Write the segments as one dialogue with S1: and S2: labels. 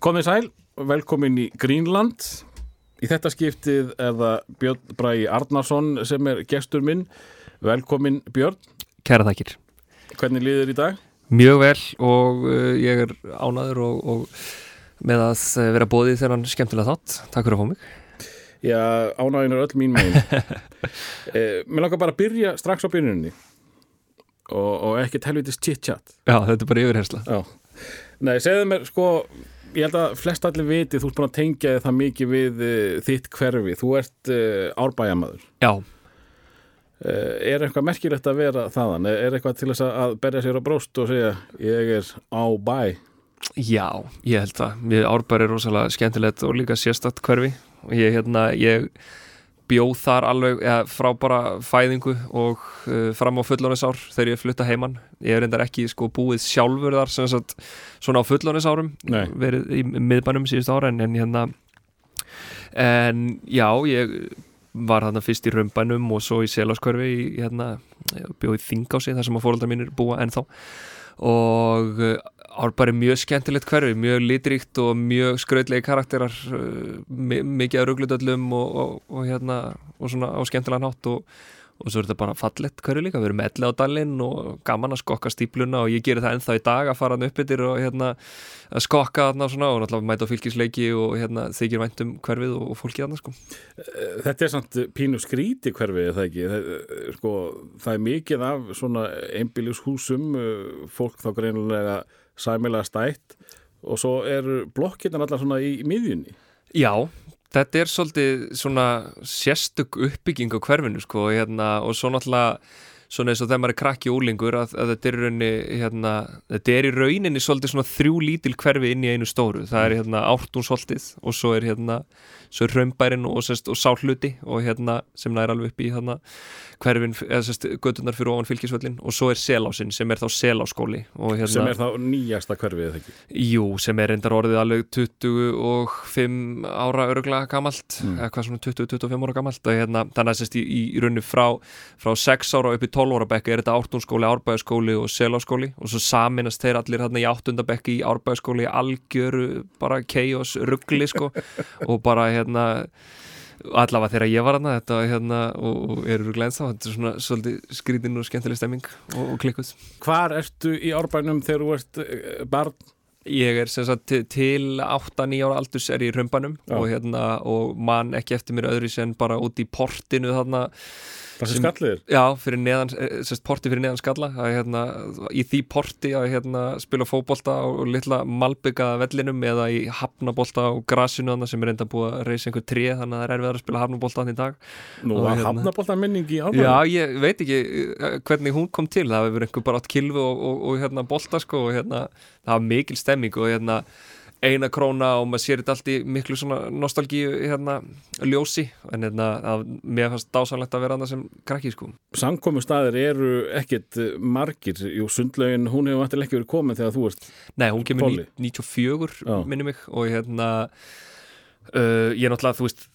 S1: Komið sæl, velkomin í Greenland. Í þetta skiptið er það Björn Bræi Arnarsson sem er gestur minn. Velkomin Björn.
S2: Kæra þakkir.
S1: Hvernig líður í dag?
S2: Mjög vel og uh, ég er ánaður og, og með að vera bóðið þennan skemmtilega þátt. Takk fyrir að fá mig.
S1: Já, ánægin er öll mín megin. eh, mér langar bara að byrja strax á byrjunni og, og ekkert helvitist chit-chat.
S2: Já, þetta er bara yfirhersla.
S1: Já. Nei, segðu mér sko, ég held að flest allir viti, þú ert búin að tengja það mikið við uh, þitt hverfi. Þú ert uh, árbæjamaður.
S2: Já.
S1: Uh, er eitthvað merkilegt að vera þaðan? Er, eitthvað til þess að berja sér á bróst og segja ég er á bæ?
S2: Já, ég held það. Árbæri er rosalega skemmtilegt og líka sérstatt hverfi og ég, hérna, ég bjóð þar alveg ja, frá bara fæðingu og uh, fram á fullónisár þegar ég flutta heimann. Ég er reyndar ekki sko búið sjálfur þar sagt svona á fullónisárum verið í miðbænum síðust ára en, en hérna en já, ég var þarna fyrst í Römbænum og svo í Selaskörfi hérna, bjóð í Þingási þar sem að fóröldar mínir búa ennþá og árbæri mjög skemmtilegt hverfi, mjög litríkt og mjög skrautlegi karakterar mikið af rugglutöllum og, og, og hérna og svona á skemmtilega nátt og, svo er þetta bara fallett hverju líka, við erum elli á dalinn og gaman að skokka stípluna og ég gerir það ennþá í dag að fara hann upp yfir og hérna að skokka þarna og svona og náttúrulega mæta fylgisleiki og hérna þykir væntum hverfið og fólkið þarna sko.
S1: Þetta er samt pínu skríti hverfið, það ekki? Það, sko, það er mikið af svona einbílushúsum, fólk þá greinilega sæmilega stætt og svo eru blokkirna allar svona í, í miðjunni.
S2: Já, þetta er svolítið svona sérstök uppbygging á hverfinu sko hérna, og svo náttúrulega svona eins og þegar maður er krakki úlingur að, að þetta, er rauninni, hérna, þetta er í rauninni svolítið svona þrjú lítil hverfi inn í einu stóru það er hérna ártúnsholtið og svo er hérna svo er raumbærin og, og, og sáhluti og hérna sem næri alveg upp í hérna hverfin, eða sérst, gödunar fyrir ofan fylgisvöllin og svo er selásin sem er þá seláskóli
S1: hérna, sem er þá nýjasta hverfið, ekki?
S2: Jú, sem er reyndar orðið alveg 25 ára örugla gamalt, mm. eða hvað svona 20-25 ára gamalt og hérna, þannig að sérst í, í rauninu frá, frá 6 ára upp í 12 ára bekka er þetta ártúnskóli, árbæðaskóli og seláskóli. Og svo saminast þeir allir hérna í áttundabekki í árbæðaskóli algjöru bara keios ruggli sko. Og bara hérna allavega þegar ég var hérna, þetta hérna og eru glænst á, þetta er svona svolítið skrítinn og skemmtileg stemming og, og klikkuð.
S1: Hvar ertu í árbænum þegar þú ert barn?
S2: Ég er sem sagt til 8-9 ára aldurs er ég í römbanum og hérna og mann ekki eftir mér öðru sem bara út í portinu þarna
S1: Það sem skallir?
S2: Já, fyrir neðan, sérst porti fyrir neðan skalla að hérna, í því porti að hérna spila fókbólta og litla malbyggaða vellinum eða í hafnabólta og grasinu þannig sem er enda búið að reysa einhver tré þannig að það er erfið að spila hafnabólta þannig í dag
S1: Nú, að hérna, hafnabólta minning í álmæðinu?
S2: Já, ég veit ekki hvernig hún kom til, það hefur einhver bara átt kilvu og, og, og hérna bólta sko og hérna það var mikil stemming og hérna eina króna og maður sér þetta allt í miklu svona nostalgíu hérna ljósi. En hérna að mér fannst dásanlegt að vera annað sem krakki sko.
S1: Samkomi staðir eru ekkit margir. Jú sundlaugin, hún hefur alltaf ekki verið komin þegar þú ert
S2: Nei, hún kemur 94 minni mig og hérna Uh, ég er náttúrulega, þú veist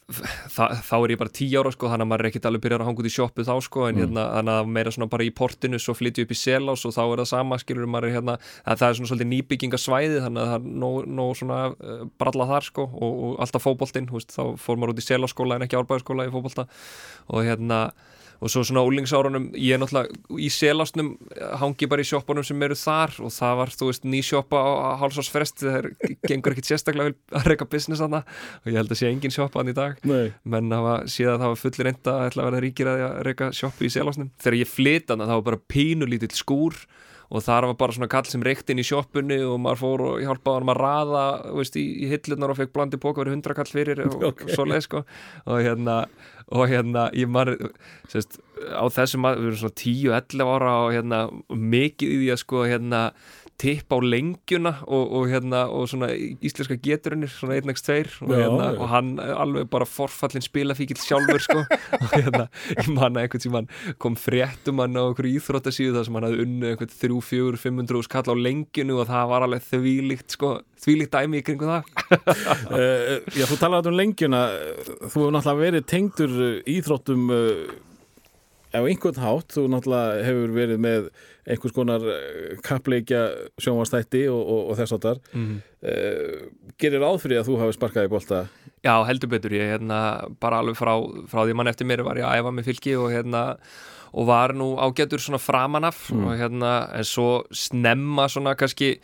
S2: þa þá er ég bara tí ára sko þannig að maður er ekkert alveg byrjar að hanga út í sjópu þá sko en mm. hérna, meira svona bara í portinu svo flytju upp í selás og þá er það sama skilur maður er hérna, að það er svona svolítið nýbyggingasvæði þannig að það er nóg, nóg svona uh, bralla þar sko og, og alltaf fókbóltinn þá fór maður út í seláskóla en ekki árbæðarskóla í fókbólta og hérna og svo svona úlingsárunum, ég er náttúrulega í selásnum, hangi bara í sjópunum sem eru þar og það var, þú veist, ný sjópa á hálsásfrest, það gengur ekkit sérstaklega vel að reyka business aðna og ég held að sé engin sjópa aðn í dag.
S1: Nei.
S2: menn hafa síðan það var fullir enda að verða ríkir að reyka sjópu í selásnum þegar ég flyt aðna, það var bara pínulítill skúr og þar var bara svona kall sem reykt inn í sjópunni og maður fór og hjálpaði hann að raða veist, í, í hillunar og fekk blandi pók verið hundra kall fyrir og, okay. og svo leið sko og hérna og hérna ég maður sérst, á þessum við erum svona 10-11 ára og hérna mikið í því að sko hérna tipp á lengjuna og, og hérna og svona íslenska geturinnir svona 1x2 og, hérna, og hann alveg bara forfallin spilafíkil sjálfur sko. Og hérna ég manna einhvern sem hann kom fréttum hann á einhverju íþróttasíðu þar sem hann hafði unnu einhvern 3-4-500 skall á lengjunu og það var alveg þvílíkt sko þvílíkt dæmi í kringu það.
S1: Uh, Já þú talaði um lengjuna. Þú hefur náttúrulega verið tengdur íþróttum uh, á einhvern hátt, þú náttúrulega hefur verið með einhvers konar eh, kappleikja sjónvastætti og, og, og þess þar
S2: mm.
S1: uh, gerir áfrið að þú hafi sparkað í bolta
S2: Já, heldur betur ég hérna bara alveg frá, frá því mann eftir mér var ég að æfa með fylki og hérna og var nú ágætur svona framanaf
S1: Mm.
S2: og hérna en svo snemma svona kannski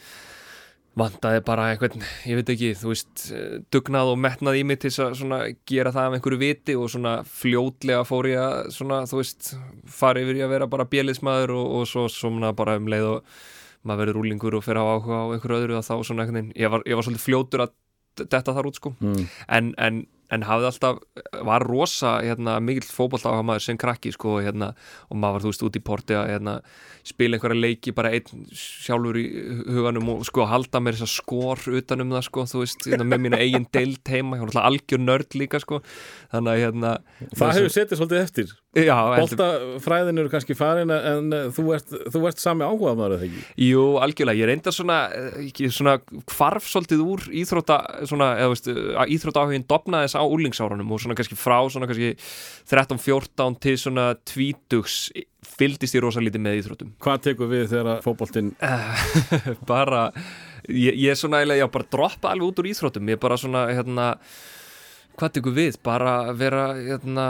S2: vandaði bara einhvern, ég veit ekki, þú veist dugnað og metnað í mig til að svona gera það af einhverju viti og svona fljótlega fór ég að svona, þú veist fara yfir í að vera bara bjöliðsmaður og, og svo svona bara um leið og maður verður rúlingur og fyrir á áhuga á einhverju öðru og þá svona veginn, ég var, ég var svolítið fljótur að detta þar út sko
S1: mm.
S2: en, en, en hafði alltaf var rosa hérna, mikill fótboll á maður sem krakki sko, hérna, og maður var þú veist út í porti að hérna, spila einhverja leiki bara einn sjálfur í huganum og sko halda mér þess að skor utanum það sko, þú veist, hérna, með mína eigin deilt heima, ég var alltaf algjör nörd líka sko, þannig að hérna
S1: Það hefur setið svolítið eftir Boltafræðin eru kannski farin en eh, þú ert, þú ert sami áhuga maður eða ekki?
S2: Jú, algjörlega, ég reynda svona, eh, svona hvarf svolítið úr íþrótta svona, eða veist, íþrótta áhugin dopnaðis á úlingsárunum og svona kannski frá svona kannski 13-14 til svona tvítugs fyldist ég rosa lítið með íþróttum.
S1: Hvað tekur við þegar fótboltinn
S2: bara, ég, ég er svona ég bara droppa alveg út úr íþróttum. Ég er bara svona, hérna hvað tekur við, bara vera hérna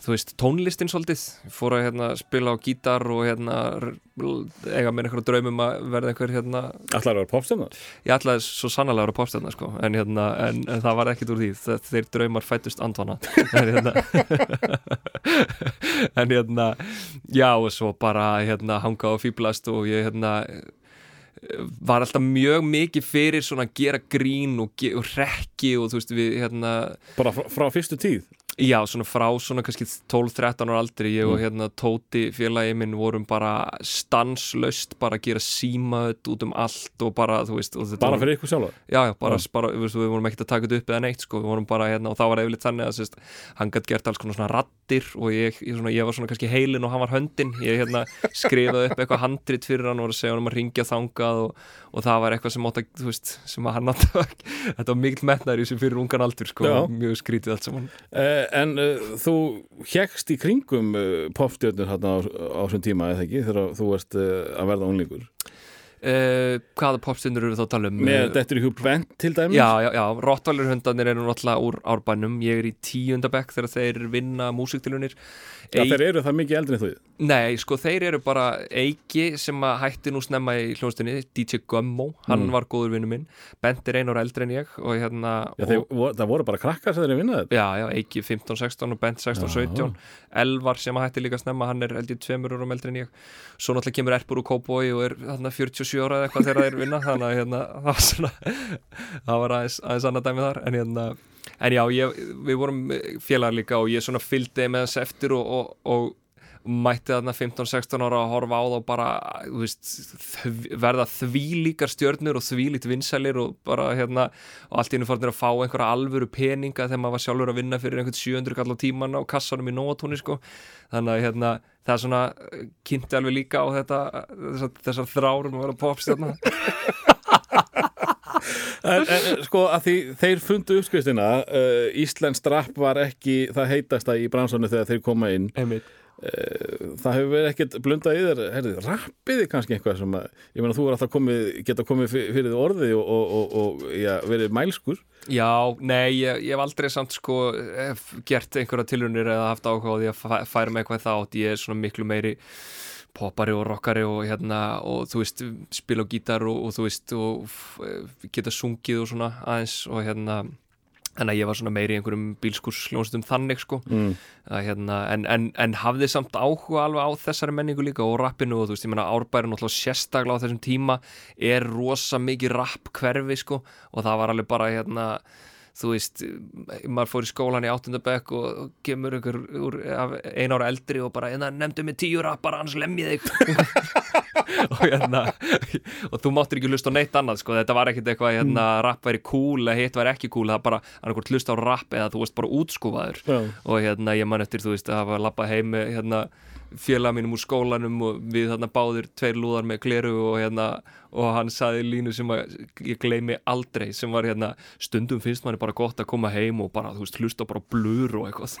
S2: þú veist, tónlistin svolítið. Fór að hérna, spila á gítar og hérna eiga mér einhverja draumum að verða einhver hérna,
S1: Allar að vera popstjarna?
S2: Ég ætlaði svo sannlega að vera popstjarna sko, en, hérna, en, en það var ekkit úr því. Þe- þeir draumar fættust andvana en hérna en hérna já og svo bara hérna hanga og fýblast og ég hérna var alltaf mjög mikið fyrir svona að gera grín og, og rekki og þú veist við hérna
S1: Bara frá, frá fyrstu tíð
S2: Já, svona frá svona kannski 12-13 ára aldri ég og
S1: Mm.
S2: hérna Tóti félagi minn vorum bara stanslaust bara að gera símaðut út um allt og bara, þú veist
S1: Bara fyrir ykkur sjálfa
S2: Já, já, bara,
S1: Já.
S2: bara við, við vorum ekkert að taka þetta upp eða neitt sko, við vorum bara hérna og það var yfirleitt þannig að sérst, hann gætt gert alls konar svona rattir og ég, ég, svona, ég var svona kannski heilin og hann var höndin ég hérna skrifaði upp eitthvað handrit fyrir hann og var að segja hann um að ringja þangað og, og það var eitthvað sem átt að, þú veist, sem að hann átt að, þetta var mikill metnaður
S1: En uh, þú hjekst í kringum uh, popstjörnur hérna á, þessum tíma eða ekki þegar þú ert uh, að verða unlingur
S2: uh, Hvaða popstundur eru þá að tala um?
S1: Með
S2: Eh,
S1: Dettur í hug Bent til dæmis?
S2: Já, já, já, Rottvalur hundarnir eru náttúrulega úr árbænum. Ég er í tíundabekk þegar þeir vinna músiktilunir
S1: Já, þeir eru það mikið eldri en þú.
S2: Nei, sko, þeir eru bara Eiki sem hætti nú snemma í hljónstinni DJ Gummo, hann
S1: Mm.
S2: var góður vinnu minn. Bent er einu ára eldri en ég og hérna
S1: Já,
S2: og,
S1: þeir, það voru bara krakkar sem þeir eru þetta.
S2: Já, já, Eiki 15-16 og Bent 16-17 Elvar sem hætti líka snemma, hann er ég tveimur árum eldri en ég. Svo náttúrulega kemur Erpur og Kóboi og er þarna 47 ára eða eitthvað þegar þeir vinna þannig að hérna, það það var aðeins, aðeins annað dæmi þar. En hérna, en já, ég, við vorum félagar líka og ég svona fylgdi með þess eftir og, og, og mætti þarna 15-16 ára að horfa á þá bara, þú veist þv, verða því líkar stjörnur og því lít vinsælir og bara hérna og allt í einu farnir að fá einhverja alvöru peninga þegar maður var sjálfur að vinna fyrir einhvern 700 kall á tíman á kassanum í Nóatúni sko. Þannig að hérna, það er svona eh, kynnti alveg líka á þetta þessar, þessar þrárum að vera popstjörna
S1: en, en sko að því þeir fundu uppskristina uh, Íslands drapp var ekki það heitasta í bransanu þegar þeir koma inn. Uh, það hefur verið ekkert blundað í þér herrið, rappiði kannski eitthvað sem að ég meina þú er alltaf komið, geta komið fyr- fyrir þið orði og, og, og, og já, verið mælskur.
S2: Já, nei, ég, ég hef aldrei samt sko hef gert einhverja tilunir eða haft áhuga á því að fæ- færa mig eitthvað þátt. Ég er svona miklu meiri poppari og rockari og hérna og þú veist, spila á gítar og, og þú veist og f- geta sungið og svona aðeins og hérna en að ég var svona meiri í einhverjum bílskursljónstum þannig sko
S1: mm.
S2: að, hérna, en, en, en hafði samt áhuga alveg á þessari menningu líka og rappinu og þú veist, ég meina árbærin náttúrulega sérstaklega á þessum tíma er rosa mikið rapp hverfi sko og það var alveg bara hérna þú veist, maður fór í skólan í áttundabekk og, og kemur ykkur úr af ein ára eldri og bara hérna, nefndu mig tíu rappar, annars lemmi þig. Og hérna og þú máttir ekki hlusta á neitt annað sko, þetta var ekkit eitthvað, hérna, rapp væri cool eða hitt væri ekki cool, það bara annarkvort hlusta á rapp eða þú veist bara útskúfaður.
S1: Já.
S2: og hérna ég man eftir þú veist að hafa lappað heim með hérna félag mínum úr skólanum og við þarna báðir tveir lúðar með kleru og hérna og hann saði línu sem að ég gleymi aldrei sem var hérna stundum finnst manni bara gott að koma heim og bara þú veist hlusta bara blur og eitthvað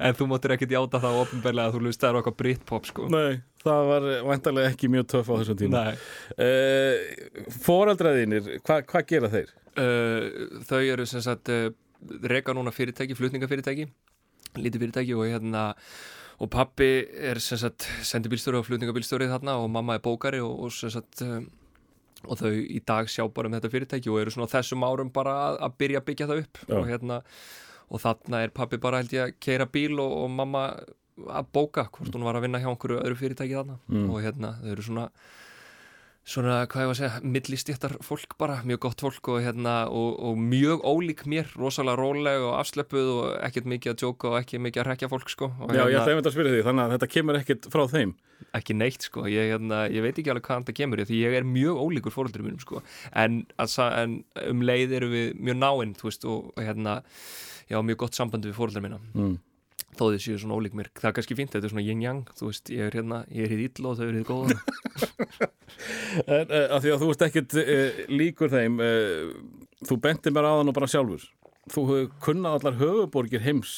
S2: en þú máttir ekkert játa það ofinbeglega að þú lustaður okkar Britpop sko
S1: Nei, það var vantarlega ekki mjög töff á þessum tíma
S2: Nei.
S1: uh, Fóreldraðinir, hva, hvað gera þeir?
S2: Uh, þau eru sem sagt uh, reka núna fyrirtæki, flutningafyrirtæki lítið fyrirtæki og hérna og pappi er sem sagt sendibílstjóri og flutningabílstjóri þarna og mamma er bókari og, og sem sagt uh, og þau í dag sjá bara um þetta fyrirtæki og eru svona þessum árum bara að, að byrja að byggja það upp
S1: Já.
S2: og hérna og þarna er pappi bara held ég að keira bíl og, og mamma að bóka hvort hún var að vinna hjá einhverju öðru fyrirtæki þarna
S1: Mm.
S2: og hérna þau eru svona svona, hvað ég var að segja, millistjættar fólk bara, mjög gott fólk og hérna og, og mjög ólík mér, rosalega róleg og afslöpuð og ekkert mikið að djóka og ekki mikið að rekja fólk sko. Og
S1: Já, ég
S2: hérna,
S1: ætla einmitt að spyrja því, þannig að þetta kemur ekkit frá þeim.
S2: Ekki neitt sko, ég, hérna, ég veit ekki alveg hvaðan það kemur því ég er mjög ólíkur fóröldur mínum sko. En, altså, en um leið eru við mjög náinn, þú veist, og, hérna já, mjög gott samband við fóröldur mína.
S1: Mm.
S2: Þó þið séu svona ólík mér, það er kannski fínt þetta er svona yin-yang, þú veist, ég er hérna ég er hið illa og þau eru hið góða.
S1: En að því að þú ert ekkit uh, líkur þeim uh, þú bentir mér á þann og bara sjálfur. Þú hefur kunnað allar höfuborgir heims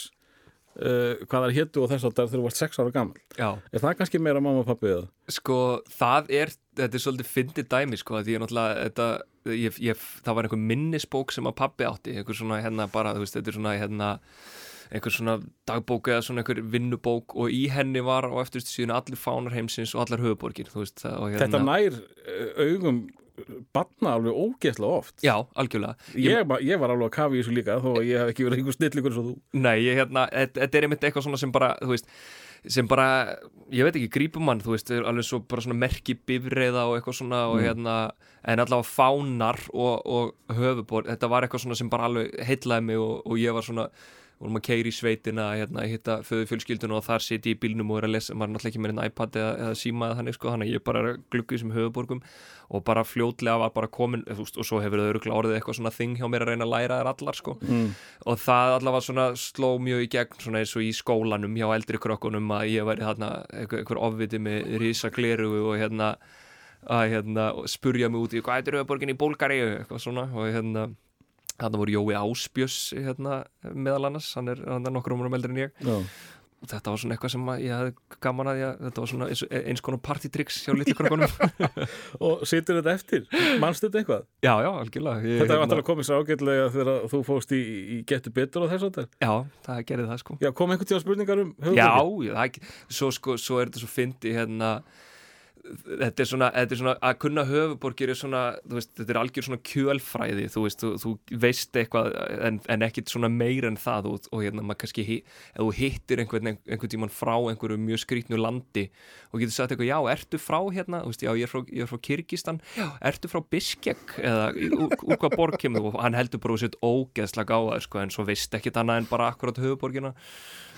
S1: uh, hvað það héttu og þess að þegar þú varst sex ára gammal
S2: Já,
S1: Er það kannski meira mamma og pappi eða?
S2: sko, það er þetta er svolítið fyndið dæmi, sko því ég náttúrulega, þetta, ég, ég, það var einhver minnisbók sem að pappi átti einhver svona, hérna, bara, þú veist, þetta er svona, hérna einhver svona dagbók eða svona einhver vinnubók og í henni var á eftirstu síðan allir fánar heimsins og allar höfuborgir, veist, og hérna
S1: Þetta nær uh, augum batna alveg ógeðslega oft.
S2: Já, algjörlega.
S1: Ég, ég, ég var alveg að kafa í þessu líka þó að ég hef ekki verið einhver snillingur og þú.
S2: Nei, ég, hérna, þetta er einmitt eitthvað svona sem bara, þú veist, sem bara, ég veit ekki, grípum mann, þú veist, alveg svo bara svona merki bifreiða og eitthvað svona og hérna, en allavega fánar og, og höfubor, þetta var eitthvað svona sem bara alveg heitlaði mig og, og ég var svona, vorum að keira í sveitina, hérna, hitta föðu fjölskyldun og þar siti í bílnum og er að lesa, maður er náttúrulega ekki með einn iPad eða, eða síma eða þannig, sko, þannig að ég bara í þessum höfuborgum og bara fljótlega var bara komin, þú veist, og svo hefur þau öruglega orðið eitthvað svona þing hjá mér að reyna að læra þær allar, sko
S1: mm.
S2: og það allavega svona sló mjög í gegn svona eins og í skólanum hjá eldri krökkunum að ég væri þarna einhver, ofviti með risa gleru og hérna að hérna spurja mig út í hvað er auðvörgin í Búlgari eitthvað svona og hérna þarna voru Jói Áspjöss hérna meðal annars, hann er, hann er nokkur umrum eldri en ég
S1: Já.
S2: og þetta var svona eitthvað sem ég hafði gaman að ég, þetta var svona eins, eins konar partytricks hjá litlu krökkunum
S1: Og situr þetta eftir? Manstu þetta eitthvað?
S2: já, já, algjörlega ég,
S1: Þetta er vantilega komið svo ágætlega þegar þú fóst í, í getur betur og þess að þetta
S2: já, það gerði það sko
S1: Já, kom einhvern tíma spurningar um
S2: Já,
S1: höfuborgir?
S2: já, það, svo, sko, svo er þetta svo fyndi hérna þetta er svona, þetta er svona að kunna höfuborgir er svona, þú veist, þetta er algjör svona kjölfræði, þú veist, þú, þú veist eitthvað en, en ekkit svona meir en það og, og hérna, maður kannski ef þú hittir einhvern, einhvern tímann frá einhverju mjög skrýtnu landi og getur sagt eitthvað, já, ertu frá hérna, þú veist, já, ég er frá, ég er frá Kyrkistan já, ertu frá Biskek? Eða úr, úr hvað borg kemur? Og hann heldur bara úr sitt ógeðslega gáða, sko, en svo veist ekkit annað en bara akkurat höfuborgina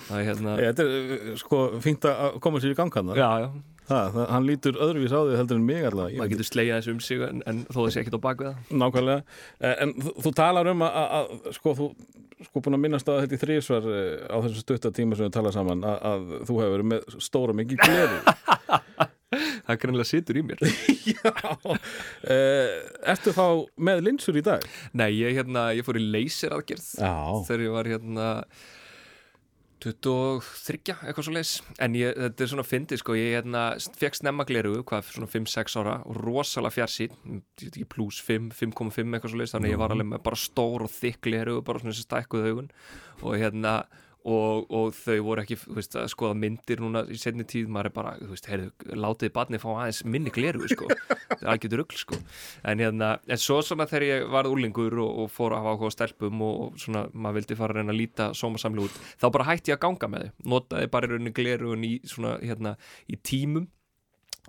S2: það er hérna,
S1: Þetta er uh, sko fínt að koma sér í gang hann
S2: já, já
S1: það, það, Hann lítur öðruvís á því heldur en mig allavega Ég-
S2: getur slegið þessu um sig en, en þó það sé ekkert á bakvið það.
S1: Nákvæmlega. Eh, En þú, þú talar um að, að, að sko þú sko búin að minnast á þetta í þrísvar eh, á þessu stutta tíma sem við tala saman að, að þú hefur verið með stóra mikið gleru
S2: það greinlega situr í mér.
S1: Já. Uh, Ertu þá með linsur í dag?
S2: nei, ég, hérna, ég fór í leysir aðgerð
S1: Já.
S2: þegar ég var hérna 23, eitthvað svo leys en ég, þetta er svona fyndið sko ég hérna, fekk snemma gleru, hvað, svona 5-6 ára og rosalega fjarsýn plus 5, 5,5 eitthvað svo leys þannig að ég var alveg með bara stór og þykk gleru bara svona þessi stækkuð augun. Og hérna og, og þau voru ekki veist, að skoða myndir núna í setni tíð maður er bara, þú veist, heyrðu, látiði barni fá aðeins minni gleru, sko. Það er algjörður rugl, sko. En hérna, en svo svona þegar ég varð úlingur og, og fór að hafa áhuga á stelpum og, og svona, maður vildi fara að reyna að líta sómasamli út, þá bara hætti ég að ganga með þau. Notaði bara í rauninni gleru í svona, hérna, í tímum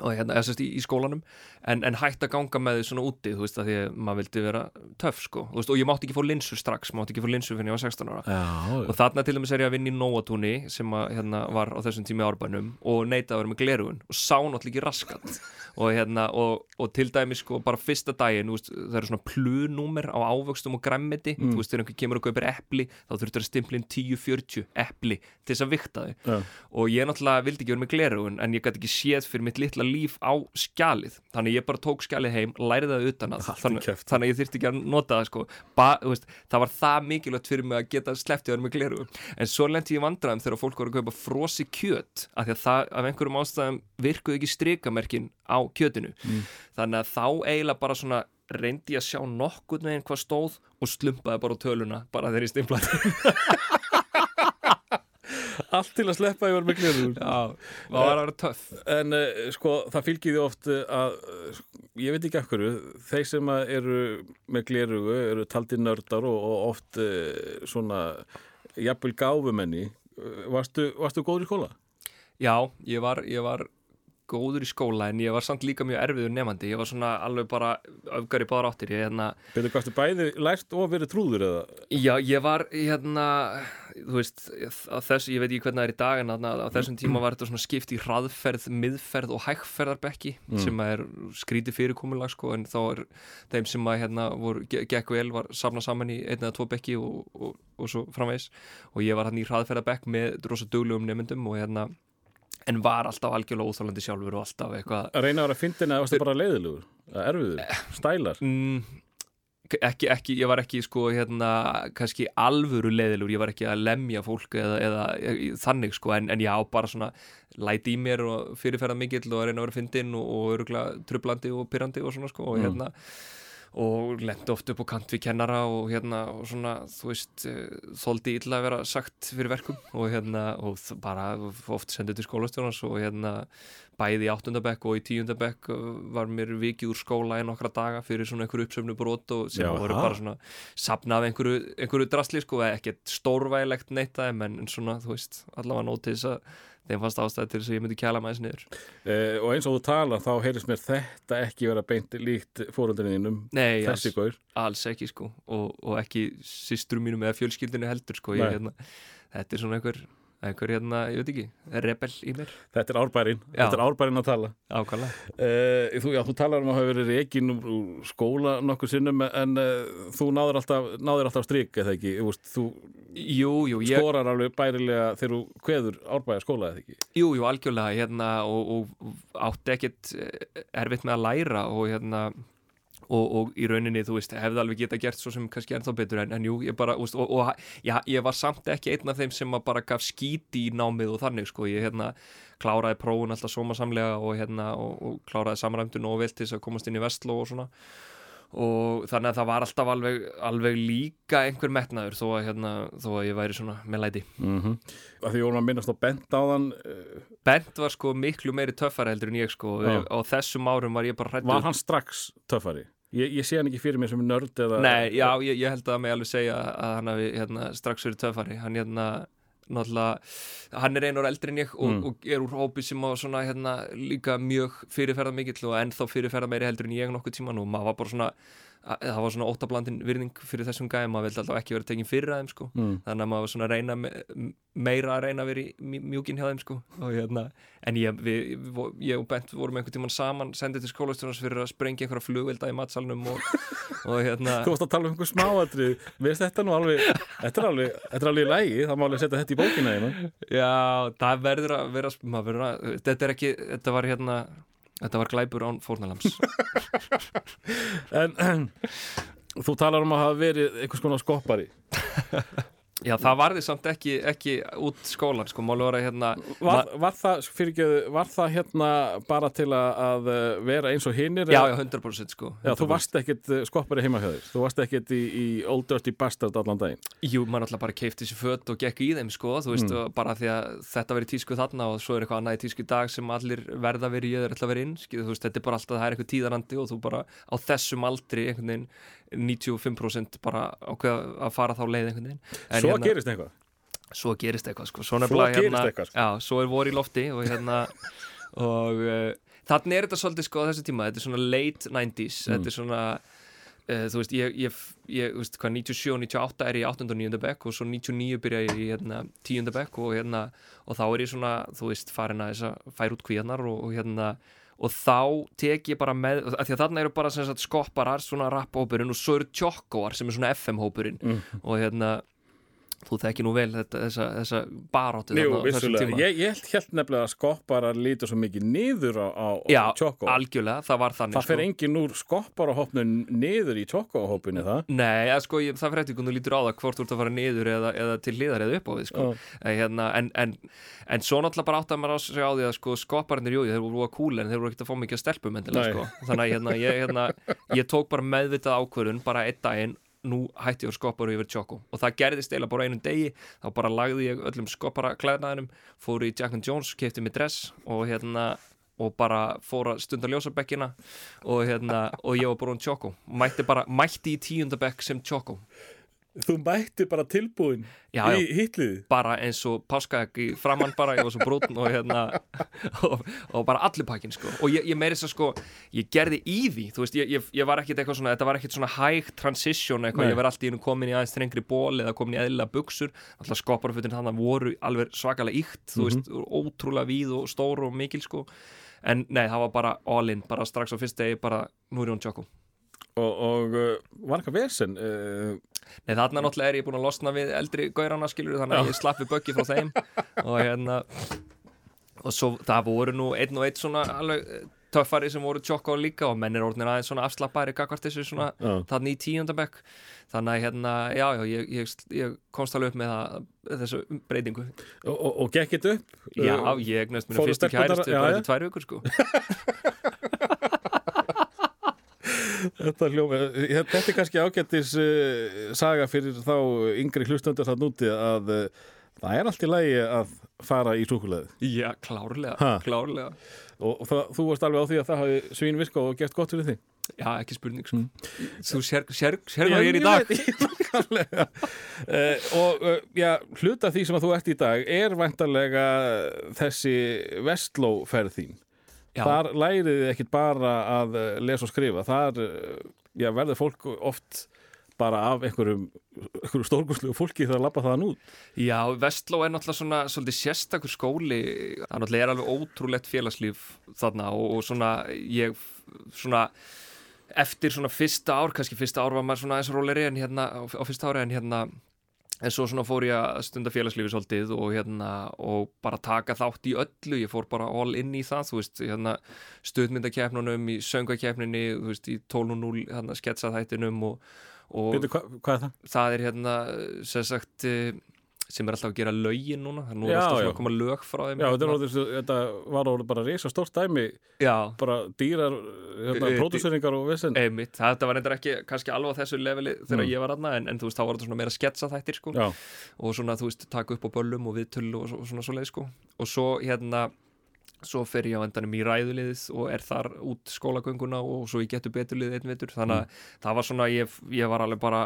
S2: hérna, eða í, í skólanum. En, en hætt að ganga með því svona úti þú veist, að því að maður vildi vera töff sko, veist, og ég mátti ekki fá linsur strax mátti ekki fá linsur fyrir ég var 16 ára.
S1: Já,
S2: og þarna til dæmis er ég að vinna í Nóatúni sem að, hérna, var á þessum tími árbænum og neita að vera með glerugun og sá náttúrulega ekki raskat. Og, hérna, og, og til dæmis sko bara fyrsta daginn þú veist, það eru svona plunúmer á ávöxtum og græmmiti
S1: Mm.
S2: þú veist, þegar einhver kemur og kaupir epli þá þurftur að stimpla inn 10-40 epli til þess að vikta þau. Og ég náttúrulega vildi ekki vera með glerugun en ég gæti ekki séð fyrir mitt litla þetta líf á skjalið. Þannig ég bara tók skjalið heim, lærið það utan að. Þannig, þannig ég þyrfti ekki að nota það sko. Ba, veist, það var það mikilvægt fyrir mig að geta sleppti að vera með gleru en svo lendi ég í vandræðum þegar fólk voru að kaupa frosi kjöt af því að það af einhverjum ástæðum virkuð ekki strikamerkin á kjötinu. Þannig að þá eiginlega bara svona reyndi ég að sjá nokkurn veginn hvað stóð og slumpaði bara töluna bara þegar ég stimplaði
S1: Allt til að sleppa yfir með glerur
S2: Já, það var að vera töff
S1: En uh, sko, það fylgir því oft uh, að, uh, ég veit ekki hverju, þeir sem eru með glerugu eru taldi nördar og, og oft uh, svona jafnvel gáfumenni. Varstu, varstu góður í skóla?
S2: Já, ég var, ég var góður í skóla en ég var samt líka mjög erfiður nefandi ég var svona alveg bara öfgar í báðar áttir. Hérna,
S1: Betur hvað, bæði lært og verið trúður eða?
S2: Já, ég var hérna, þú veist þess, ég veit ekki hvernig það er í dag en á þessum tíma var þetta svona skipt í hraðferð miðferð og hægferðarbekki sem er skrítið fyrirkomulag sko, en þá er þeim sem að hérna voru, ge- gekk vel var safnað saman í einn eða tvo bekki og, og, og svo framvegis. Og ég var hann í hraðferðarbekk með rosa duglegum nefndum og hérna en var alltaf algjörlega óþálandi sjálfur og alltaf eitthvað
S1: Að reyna að vera fyndin eða varstu bara leiðilegur? Eða Erfiður? Stælar?
S2: mm, ekki, ekki, ég var ekki sko hérna, kannski alvöru leiðilur ég var ekki að lemja fólk eða, eða þannig sko, en, en já, bara svona læti í mér og fyrirferða mikill og að reyna að vera fyndin og, og öruglega trublandi og pyrrandi og svona sko, og
S1: Mm.
S2: Og lendi oft upp á kant við kennara og hérna, og svona, þú veist eh, þoldi illa að vera sagt fyrir verkum. Og hérna, og bara oft sendið til skólastjónans og hérna bæði í áttundabekk og í tíundabekk uh, var mér vikið úr skóla í nokkra daga fyrir svona einhverju uppsöfnu brot og sem
S1: Já,
S2: voru bara svona sapna af einhverju, einhverju drasli sko, ekkert stórvægilegt neitt aðeim en, svona, þú veist, allavega nót til þess að þeim fannst ástæði til þess að ég myndi kæla maður niður.
S1: Eh, og eins og þú tala þá heyrðist mér þetta ekki vera beint líkt fóröldinniðinum
S2: Nei, alls, alls ekki sko. Og, og ekki systrum mínum eða fjölskyldinu heldur sko, ég, hérna, þetta er svona einhver, einhver hérna, ég veit ekki, rebel í mér,
S1: Þetta er árbærin,
S2: Já.
S1: þetta er árbærin að tala.
S2: ákvæmlega.
S1: Uh, þú, já, þú talar um að hafa verið reikin úr, skóla nokkur sinnum en uh, þú náður alltaf, náður alltaf strik eða ekki, þú, þú
S2: Jú, jú, ég,
S1: skorar alveg bærilega þegar þú kveður árbæja skóla eða ekki.
S2: Jú, jú, algjörlega hérna og, og átti ekkert eh, erfitt með að læra og hérna og, og í rauninni, þú veist, hefði alveg geta gert svo sem kannski ennþá betur en, en jú, ég bara úst, og, og já, ég var samt ekki einn af þeim sem bara gaf skíti í námið og þannig sko, ég hérna kláraði prófun alltaf sómasamlega og hérna og, og kláraði samræmdun og vel til þess að komast inn í vestló og svona og þannig að það var alltaf alveg, alveg líka einhver metnaður þó að, hérna, þó að ég væri svona með læti
S1: Mm -hmm. Því vorum að minnast á bent á þann, uh,
S2: Bent var sko miklu meiri töffari heldur en ég sko
S1: Já.
S2: á þessum árum var ég bara hrættur
S1: var hann strax töffari? Ég, ég sé hann ekki fyrir mér sem nörd eða...
S2: Nei, já, ég, ég held að mig alveg segja að hann hafi hérna, strax verið töffari hann hérna hann er einur eldri en ég og,
S1: Mm.
S2: og er úr hópi sem á svona hérna líka mjög fyrirferða mikill og ennþá fyrirferða meiri heldur en ég nokkuð tíman og maður var bara svona það var svona óttablandin virðing fyrir þessum gæðum maður vildi alltaf ekki vera tekin fyrir að þeim sko.
S1: Mm.
S2: þannig að maður var svona að reyna me- meira að reyna að vera í mj- mjúkin hjá þeim sko. Og hérna, en ég, við, við, ég og Bent vorum einhvern tímann saman sendið til skólastjónars fyrir að sprengja einhverja flugvelda í matsalnum og, og hérna.
S1: Þú varst að tala um einhver smáatrið, veist þetta nú alveg, þetta er alveg, þetta er alveg í lægi, það má alveg setja þetta í bókina
S2: já, það verður að vera maður verður að, þetta er ekki þetta var hérna, þetta var glæpur án fórnalams
S1: En þú talar um að hafa verið einhvers konar skoppari.
S2: já, það varði samt ekki, ekki út skólan sko, máli var að hérna
S1: Var, var, það, fyrirgeðu, var það hérna bara til að, að uh, vera eins og hinnir?
S2: já, já, 100% sko
S1: Já, þú
S2: 100%.
S1: varst ekkert uh, skoppari heima hjá þér. Þú varst ekkert í, í Old Dirty Bastard allan daginn.
S2: Jú, maður alltaf bara keipti sér fött og gekk í þeim sko, þú veist,
S1: Mm.
S2: bara því að þetta verið tísku þarna og svo er eitthvað annað í tísku dag sem allir verða verið í ætla að vera inn, skil, þú veist, þetta er bara alltaf það er eitthvað tíðarandi og þú bara á þessum aldri einhvern veginn 95% bara ákveða að fara þá leið einhvern veginn. En
S1: Svo
S2: hérna,
S1: gerist eitthvað.
S2: svo gerist eitthvað sko, svo,
S1: Svo gerist
S2: hérna,
S1: eitthvað, sko.
S2: Já, svo er vor í lofti og hérna og uh, þannig er þetta svolítið sko á þessu tíma, þetta er svona late 90s,
S1: Mm.
S2: þetta er svona uh, þú veist, ég, ég, ég veist, hvað 97 og 98 er ég í 8. og 9. bekk og svo 99 byrja ég í hérna, 10. bekk og hérna, og þá er ég svona þú veist, farin að þess að færa út kvíðarnar og, og hérna og þá tek ég bara með, af því að þarna eru bara sagt skopparar, svona rap-hópurinn og svo eru tjokkóar sem er svona FM-hópurinn
S1: Mm.
S2: og hérna þú þekki nú vel þetta, þessa, þessa baráttu
S1: Jú, vissulega, ég, ég held, nefnilega að skopparar lítur svo mikið niður á, á,
S2: Já,
S1: Choco.
S2: algjörlega, það var þannig
S1: Það fer engin úr skopparahopnum niður í Choco-hópinu það?
S2: Nei, að, sko, ég, það fyrir eftir hvernig þú lítur á það hvort þú ert að fara niður eða, eða til hliðar eða upp á við sko. en, hérna, en, en, en svo náttúrulega bara átt að maður á sig á því að sko, skopparnir, jú, þeir voru kúl en þeir voru ekkert að fá mikið að stelpum endilega sko. þannig að hérna, ég, hérna, nú hætti ég að skoppar yfir Choco. Og það gerðist eiginlega bara einum degi. Þá bara lagði ég öllum skoppara klæðnaðinum fór í Jack and Jones, kefti mig dress og hérna og bara fór að stunda ljósabekkina og hérna, og ég var bara um Choco. Mætti bara, mætti í tíundabekk sem Choco
S1: Þú mætti bara tilbúin
S2: Já,
S1: í
S2: já.
S1: hitliði
S2: bara eins og páskaegg í framann bara, ég var svo brúnn og hérna og, og bara allir pakkin sko. Og ég, ég meiri þess að sko, ég gerði í því þú veist, ég, ég, var ekkit eitthvað svona þetta var ekkit svona hæg transition eitthvað,
S1: Nei.
S2: ég var alltaf í einu komin í aðeins þrengri ból eða komin í eðlilega buksur, alltaf skopparfutin þannig voru alveg svakalega íkt þú veist, ótrúlega víð og stór og mikil sko, en nei, það var bara all in, bara strax á fyrst degi, bara nú er hún tjókum
S1: og, og uh, var eitthvað vesen uh,
S2: Nei, þarna náttúrulega er ég búin að losna við eldri gaurana skilur þannig að ég slappi böggi frá þeim. Og hérna og svo það voru nú einn og einn svona alveg eh, töffari sem voru tjokka og líka og menn er orðinir aðeins svona afslappari gagvart þessu svona
S1: Já.
S2: þarna í tíundabekk þannig að hérna, já, já, ég, ég, ég komst alveg upp með það, þessu breytingu.
S1: Og, og, og gekk þetta upp?
S2: Já,
S1: Uh,
S2: ég eignast minna
S1: fóru
S2: fyrstu kæristu bara eftir tvær vikur sko
S1: Þetta, hljóma, þetta er kannski ágættis uh, saga fyrir þá yngri hlustandur það núti að uh, það er allt í lagi að fara í súkuleði
S2: Já, klárlega,
S1: Ha?
S2: klárlega.
S1: Og, og það, þú varst alveg á því að það hafi svín virkað og gert gott fyrir þig?
S2: Já, ekki spurning sko. Þú sér, hvað ég er í dag.
S1: uh, og uh, já, hluta því sem að þú ert í dag er vantarlega þessi vestlóferð þín
S2: Já.
S1: þar lærið þið ekkit bara að uh, lesa og skrifa. Þar uh, já, verður fólk oft bara af einhverjum, einhverjum stórgúslu fólki þegar labba þaðan út.
S2: Já, Vestló er náttúrulega svona svolítið sérstakur skóli, það náttúrulega er alveg ótrúlegt félagslíf þarna og, og svona ég svona eftir svona fyrsta ár, kannski fyrsta ár var maður svona eins og róleri en hérna á, á fyrsta ári en hérna en svo svona fór ég að stunda félagslífi svolítið og hérna og bara taka þátt í öllu, ég fór bara all in í það, þú veist, hérna stuðmyndakeppnunum, í söngvakeppninni, þú veist, í 12.0 hérna sketsaþættinum og, og
S1: Byrju, hva, hvað er það?
S2: það er hérna sem sagt eh, sem er alltaf að gera lögin núna það er nú
S1: Já,
S2: alltaf
S1: já.
S2: að koma lög frá þeim
S1: Já, þetta, er
S2: hérna.
S1: þetta var bara risa stórt dæmi
S2: já
S1: bara dýrar, hérna,
S2: Eh,
S1: pródúseringar og vissin
S2: einmitt, þetta var reyndar ekki kannski alveg á þessu leveli þegar
S1: Mm.
S2: ég var aðna en, en þú veist, þá var þetta svona meira sketsa þættir sko
S1: Já,
S2: og svona, þú veist, taka upp á böllum og viðtöl og, og svona svo leið sko og svo hérna svo fer ég á endanum í ræðuliðið og er þar út skólagönguna og svo ég getur beturlið einn vetur. Þannig að það var svona, ég, ég var alveg bara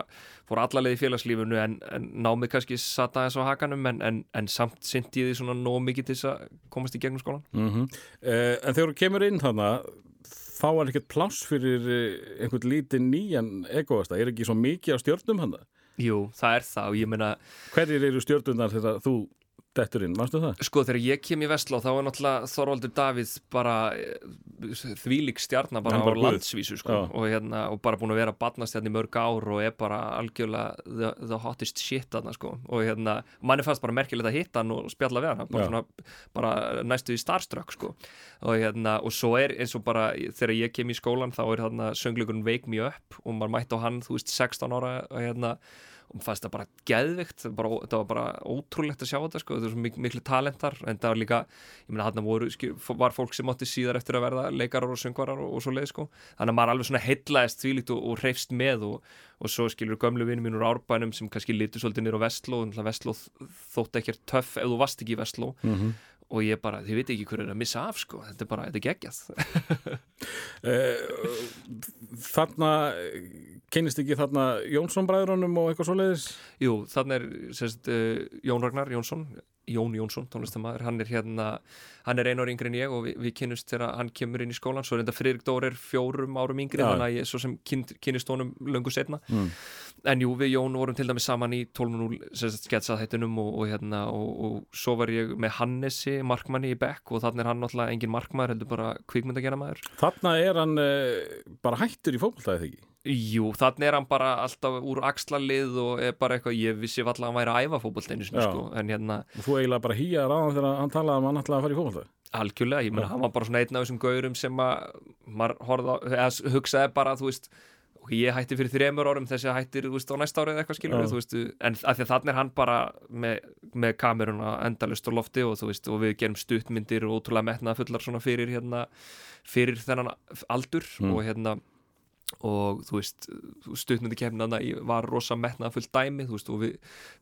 S2: fór allalegið í félagslífunu en, en námið kannski satt aðeins á hakanum en, en, en samt syndi ég því svona nóg mikið til þess að komast í gegnum skólan
S1: mm en þegar þú kemur inn þannig þá er ekkert pláss fyrir eh, einhvern lítinn nýjan egoasta, er ekki svo mikið á stjörnum hann
S2: Jú, það er það og ég meina
S1: hverjir eru stjörnunar þegar þú dettur inn, varstu það?
S2: Sko þegar ég kem í Vestló þá er náttúrulega Þorvaldur Davíð bara eh, þvílík stjarnar bara á
S1: bara guð.
S2: landsvísu sko. Og, hérna, og bara búin að vera badnast hérna í mörg ár og er bara algjörlega the, the hottest shit þarna sko. Og hérna manni fannst bara merkilegt að hitta hann og spjalla við hann. Bara, svona, bara næstu í starstruck sko. Og hérna og svo er eins og bara þegar ég kem í skólan þá er þarna söngleikurinn Wake Me Up og maður mætti á hann þú veist 16 ára og hérna og mér fannst það bara geðvikt það, bara, það var bara ótrúlegt að sjá þetta sko. þetta er svo mik miklu talentar en það var líka, ég meina hann voru var fólk sem átti síðar eftir að verða leikarar og söngvarar og, og svo leið sko. þannig að maður alveg svona heitlaðist þvílíkt og, og hreifst með og, og svo skilur gömlu vinni mín úr árbænum sem kannski litur svolítið nýr á Vestló Vestló þótt ekkert töff ef þú varst ekki í Vestló
S1: Mm -hmm.
S2: Og ég bara, þið veit ekki hver er að missa af sko. þetta er bara, þetta er geggjað
S1: þarna kynist ekki þarna Jónsson bræðrunum og eitthvað svoleiðis
S2: Jú, þannig er sérst, uh, Jón Ragnar Jónsson Jón Jónsson, tónlistamæður, hann er hérna hann er einu ári yngri en ég og við, við kynnust þegar hann kemur inn í skólan, svo er þetta Friðrik Dór er fjórum árum yngri,
S1: Já.
S2: þannig að ég svo sem kyn, kynnist honum löngu setna
S1: mm.
S2: En jú, við Jón vorum til dæmis saman í 12.0 sketsað þættinum og, og hérna og, og svo var ég með Hannesi markmanni í Beck og þannig er hann náttúrulega engin markmaður, heldur bara kvikmyndageramaður
S1: þarna er hann uh, bara hættur í fótboltaðið ekki?
S2: Jú, þannig er hann bara alltaf úr axlalið og er bara eitthvað, ég vissi alltaf að hann væri að æfa
S1: Já.
S2: sko, en hérna
S1: þú eiginlega bara hýjaði ráðan þegar hann talaði um að hann ætlaði að fara í fólkvölda
S2: algjörlega, ég meina, hann var bara svona einn af þessum gaurum sem að maður horfði á, eða hugsaði bara, þú veist ok, ég hætti fyrir þremur árum þessi hættir, þú veist, á næsta árið eitthvað skilur
S1: Já.
S2: þú veist, en af því að þannig er hann bara með, með kameruna endalust á lofti og þú veist, og við gerum stuttmyndir og ótrúlega metnaða fullar svona fyrir hérna, fyrir þennan aldur
S1: Mm.
S2: og hérna og þú veist, stuttmyndi kemnaðna var rosa metnaða fullt dæmi veist, og við,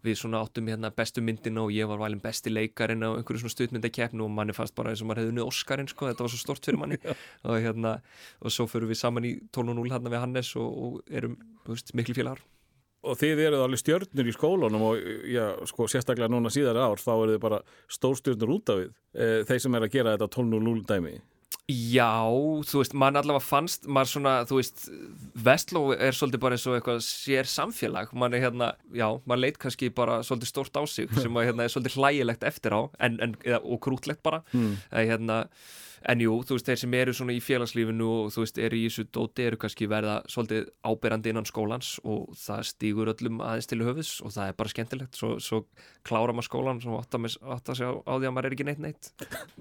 S2: við svona áttum hérna bestu myndina og ég var valin besti leikarinn á einhverju svona stuttmyndi kemnu og manni fannst bara eins og maður hefði unnið Óskarinn sko, þetta var svo stort fyrir manni. Og hérna, og svo fyrir við saman í 12.0 hérna við Hannes og, og erum, veist, miklu félagar.
S1: Og þið eruð alveg stjörnur í skólanum og já, sko, sérstaklega núna síðar ár þá eru þið bara stórstjörnur út af við e, þeir sem er að gera þetta 12.0 dæmi
S2: Já, þú veist, mann allavega fannst maður svona, þú veist Vestló er svolítið bara eins og eitthvað sér samfélag, mann er hérna, já maður leit kannski bara svolítið stórt á sig sem að hérna er svolítið hlægilegt eftir á en, en, og krútlegt bara
S1: mm.
S2: en, hérna, en jú, þú veist, þeir sem eru svona í félagslífinu og þú veist, eru í þessu dóti eru kannski verða svolítið áberandi innan skólans og það stígur öllum aðeins til höfus og það er bara skemmtilegt. Svo, svo klára maður skólan og átta, með, átta sig á, því að maður er ekki neitt neitt.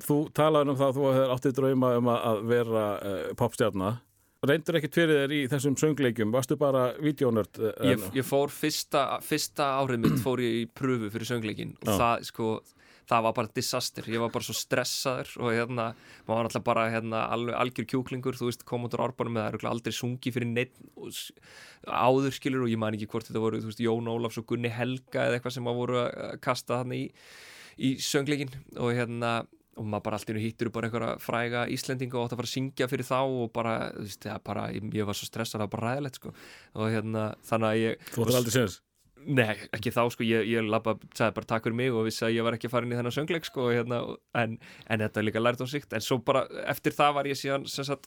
S1: Þú talaði um það að þú hefur áttið drauma um að- að vera uh, popstjarnar reyndur ekkert fyrir þér í þessum söngleikjum? Varstu bara videónörd uh,
S2: ég, ég fór fyrsta, fyrsta árið mitt fór ég í pröfu fyrir söngleikin og það sko það var bara disaster, ég var bara svo stressaður og hérna, maður var alltaf bara hérna, algjör kjúklingur, þú veist, kom út á árbánum með það aldrei sungi fyrir neitt áður skilur og ég man ekki hvort þetta voru, þú veist, Jón Ólafs og Gunni Helga eða eitthvað sem maður voru að kasta þannig í, í söngleikin og hérna og maður bara allt í einu hittur bara einhverja fræga Íslendinga og átt að fara að syngja fyrir þá og bara, þú veist, það bara, ég, var svo stressað það var bara ræðilegt, sko. Og hérna, þannig að ég
S1: Þú ætlar aldrei séns
S2: Nei, ekki þá sko, ég, ég labba, sagði bara takk fyrir mig og vissi að ég var ekki farin í þennan söngleik sko, hérna, en, en þetta er líka lært á síkt en svo bara eftir það var ég síðan sagt,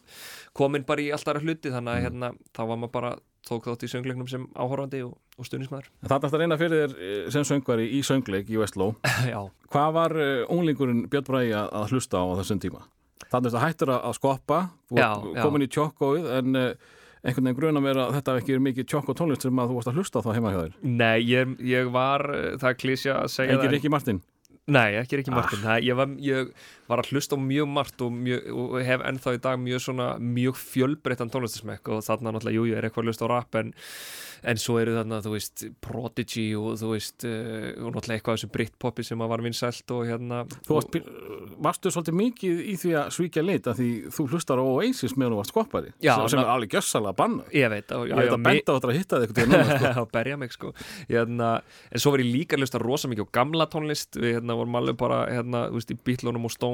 S2: komin bara í allt aðra hluti þannig að hérna, þá var maður bara tók þátt í söngleiknum sem áhorfandi og, og stuðnismæður
S1: Það er að reyna fyrir þér eh, sem söngvari í söngleik í Vestló.
S2: Já,
S1: Hvað var uh, unglingurinn Björn Bræði að, hlusta á þessum tíma? Þannig að það hættur að, skoppa komin í tjokkóið en uh, einhvern veginn gruna mér að þetta ekki er mikið tjokk og tónlist sem að þú varst að hlusta þá heima hjá þér?
S2: Nei, ég, ég var eh, það klísja að segja það
S1: Rikki Martin?
S2: Nei, ekki Rikki Martin. Ah. ég, var, ég var að hlusta á mjög margt og, mjög, og hef ennþá í dag mjög svona mjög fjölbreyttan tónlistasmekk og þarna náttúrulega, jú, ég er eitthvað að hlusta á rap en, en svo eru þarna, þú veist Prodigy og þú veist uh, og náttúrulega eitthvað af þessu Britpopi sem að var vinsælt og hérna
S1: Þú varst, pín- varstu svolítið mikið í því að svíkja lit að því þú hlustar á Oasis meðan þú varst skoppari
S2: Já,
S1: sem, sem er alveg gjössalega banna
S2: Ég veit og,
S1: Ég veit að benda á þetta að hitta þig sko.
S2: að sko. Hérna, en svo var ég líka að hlusta rosa mikið á gamla tónlist. Við hérna,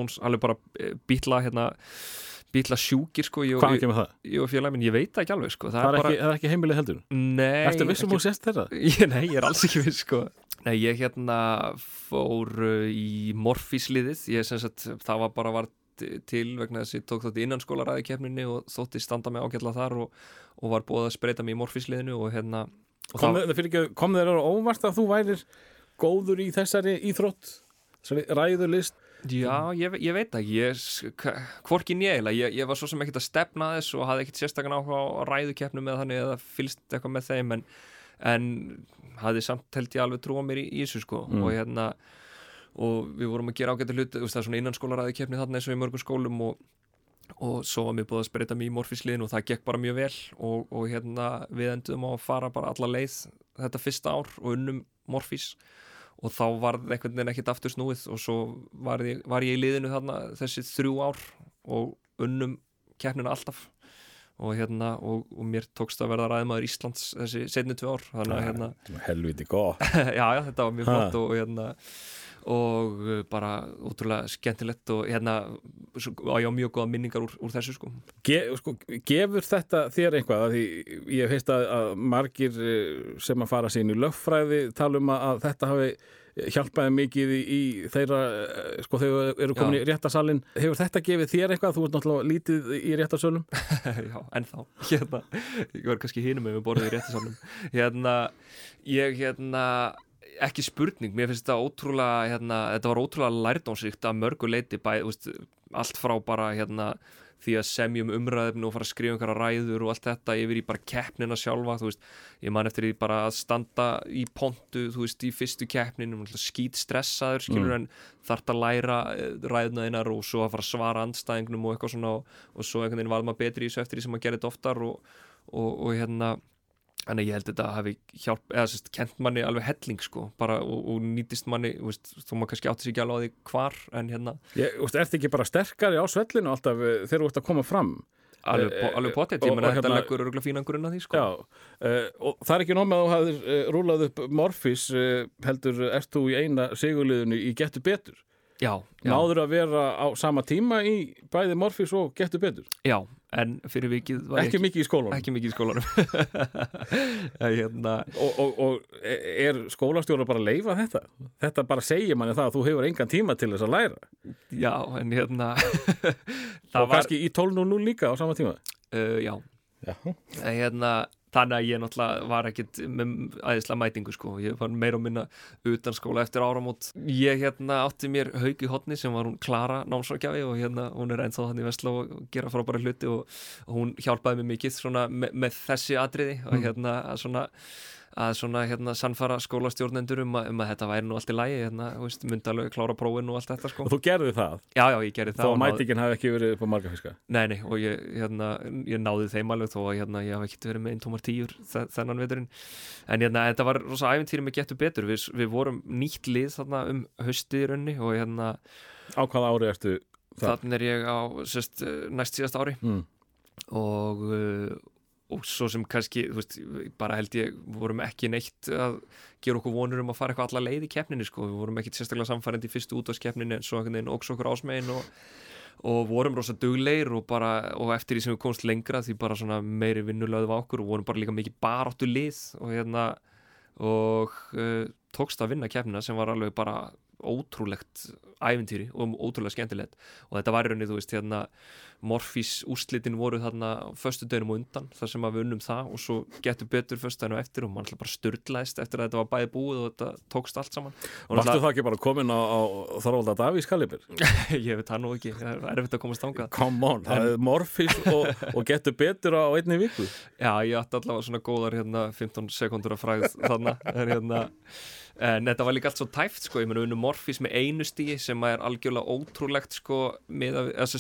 S2: og Stones alveg bara eh, Beatla hérna, Beatla sjúkir sko ég, og-
S1: það?
S2: ég og veit það ekki alveg sko.
S1: Það er,
S2: bara,
S1: ekki, það er ekki heimilið heldur
S2: nei,
S1: Ertu vissum
S2: ekki-
S1: þú sést þeirra?
S2: Ég- Nei, ég er alls ekki viss sko Nei, ég hérna fór uh, í morfísliðið ég sem sagt, það var bara var til vegna þess að ég tók þátt í innanskólaræði keppninni og þótti standa mig ágætla þar og, og var búið að spreita mig í morfísliðinu og hérna og
S1: Kom,
S2: það,
S1: það, ekki, kom þeir á óvart að þú værir góður í þessari íþrótt þessari ræðulist
S2: Já, ég, ég veit ekki ég, hvorki nýjæla, ég, ég var svo sem ekkert að stefna þess og hafði ekkert sérstakann áhuga á ræðukeppnum eða þannig eða fylgst eitthvað með þeim en, en hafði samt held ég alveg trúa mér í, í þessu sko.
S1: Mm.
S2: og hérna og við vorum að gera ágættu hlut það er svona innanskólaræðukeppni þarna eins og í mörgum skólum og, og svo var mér búið að spreita mig í morfísliðin og það gekk bara mjög vel og, og hérna við endum á að fara bara alla leið þetta fyrsta ár og unnum morfís. og þá var einhvern veginn ekkert aftur snúið og svo var ég, var ég í liðinu þarna þessi þrjú ár og unnum keppnina alltaf. Og hérna og, og mér tókst að verða ræðmaður Íslands þessi setni tvö ár þannig að hérna
S1: Helviti góð
S2: já, já, þetta var mjög flott og, og hérna og uh, bara útrúlega skemmtilegt og hérna á ég á mjög góða minningar úr, úr þessu sko.
S1: Ge, sko, gefur þetta þér eitthvað? Að því ég hef heist að, að margir eh, sem að fara sín í lögfræði tala um að, að þetta hafi hjálpaði mikið í, í þeirra eh, sko þau eru komin
S2: Já.
S1: í réttasalinn hefur þetta gefið þér eitthvað, þú ert náttúrulega lítið í réttasölum
S2: já, ennþá. Hérna, ég var kannski hinum með borðið í réttisalnum hérna, ég hérna ekki spurning, mér finnst þetta ótrúlega hérna, þetta var ótrúlega lærdómsríkt að mörgu leiti bæ, úst, allt frá bara hérna því að semjum umræðefni og fara að skrifa einhverja ræður og allt þetta yfir í bara keppnina sjálfa veist, ég man eftir því bara að standa í pontu, þú veist, í fyrstu keppninu skýt stressaður, skilur
S1: Mm.
S2: en þart að læra eh, ræðuna einar og svo að fara að svara andstæðingnum og eitthvað svona og, og svo einhvern veginn var maður betri í þessu eftir því sem maður gerir þetta oftar og, og, og hérna Þannig að ég held að þetta hafi hjálp, eða sérst, kent manni alveg helling sko, bara og, og nýtist manni, veist, þú maður kannski átti sig ekki alveg á því hvar, en hérna.
S1: Ég, þú veist, ertu ekki bara sterkari á svellinu alltaf eh, þegar þú ert að koma fram?
S2: Alveg,
S1: Eh,
S2: po, alveg potið,
S1: og-
S2: ég menna
S1: og
S2: þetta
S1: hérna-
S2: leggur örgulega fínan grunn að því sko.
S1: Já, uh, og það er ekki nóg með að þú hafðir uh, rúlað upp Morfís uh, heldur, ert þú í eina sigurliðinu í Gettu Betur?
S2: Já, já,
S1: Náður að vera á sama tíma í bæði Morfís og Gettu Betur?
S2: Já, en fyrir vikið var ég
S1: Ekki mikið í skólanum.
S2: Ekki mikið í skólanum. Hérna.
S1: Og, og, og er skólastjóra bara að leifa þetta? Þetta bara segir manni það að þú hefur engan tíma til þess að læra.
S2: Já, en hérna það
S1: og kannski í 12.00 líka á sama tíma?
S2: Uh, já,
S1: Já,
S2: en hérna þannig að ég náttúrulega var ekkit með æðislega mætingu sko, ég var meira og minna utan skóla eftir áramót. Ég hérna átti mér haugi hotni sem var hún Klara námsrákjafi og hérna hún er ennþá þannig vesla og gera frábæra hluti og, hún hjálpaði mér mikið svona með, með þessi atriði og hérna að svona að svona hérna sannfara skólastjórnendur um um að þetta væri nú allt í lægi hérna, alveg klára prófin og allt þetta sko.
S1: Og þú gerði það?
S2: Já, já, ég gerði það náði-
S1: mætingin hafi ekki verið upp á margafiska
S2: Nei, nei, og ég, hérna, ég náði þeim alveg þó að hérna, ég hafa ekkert verið með einn tómar tíur þe- þennan veturinn. En hérna, þetta var rosa æfintýri með getur betur. Við, við vorum nýtt lið þarna um raunni og hérna,
S1: Á hvaða ári ertu það?
S2: þannig er ég á sest, næst síðast ári.
S1: Mm.
S2: og, uh, og svo sem kannski, þú veist, bara held ég vorum ekki neitt að gera okkur vonur um að fara eitthvað alla leið í keppninni sko. við vorum ekkit sérstaklega samfærandi í fyrstu útvarskeppninni en svo einhvern veginn óks okkur ásmegin og, og vorum rosa dugleir og, bara, og eftir því sem við komst lengra því bara svona meiri vinnulöðu var okkur og vorum bara líka mikið baráttu lið og hérna og uh, tókst að vinna keppnina sem var alveg bara ótrúlegt ævintýri og ótrúlega skemmtilegt. Og þetta var í rauninni, þú veist, hérna Morfís úrslitin voru þarna föstu dönum og undan þar sem að við unnum það og svo getur betur föstu dönum eftir og mann alltaf bara störtlaðist eftir að þetta var bæði búið og þetta tókst allt saman. Og
S1: Varstu það ekki bara komin á, á Þorvalda Davís kalibir?
S2: ég veit það nú ekki, það er erfitt að komast þangað.
S1: Come on, það er morfís og, og getur betur á einni viku.
S2: Já, ég átti allavega svona góðar hérna 15 sekundur að fræð þarna en hérna en þetta var líka allt svo tæft sko, ég meina unnu Morfís með einu stíi sem er algjörlega ótrúlegt sko með að, að,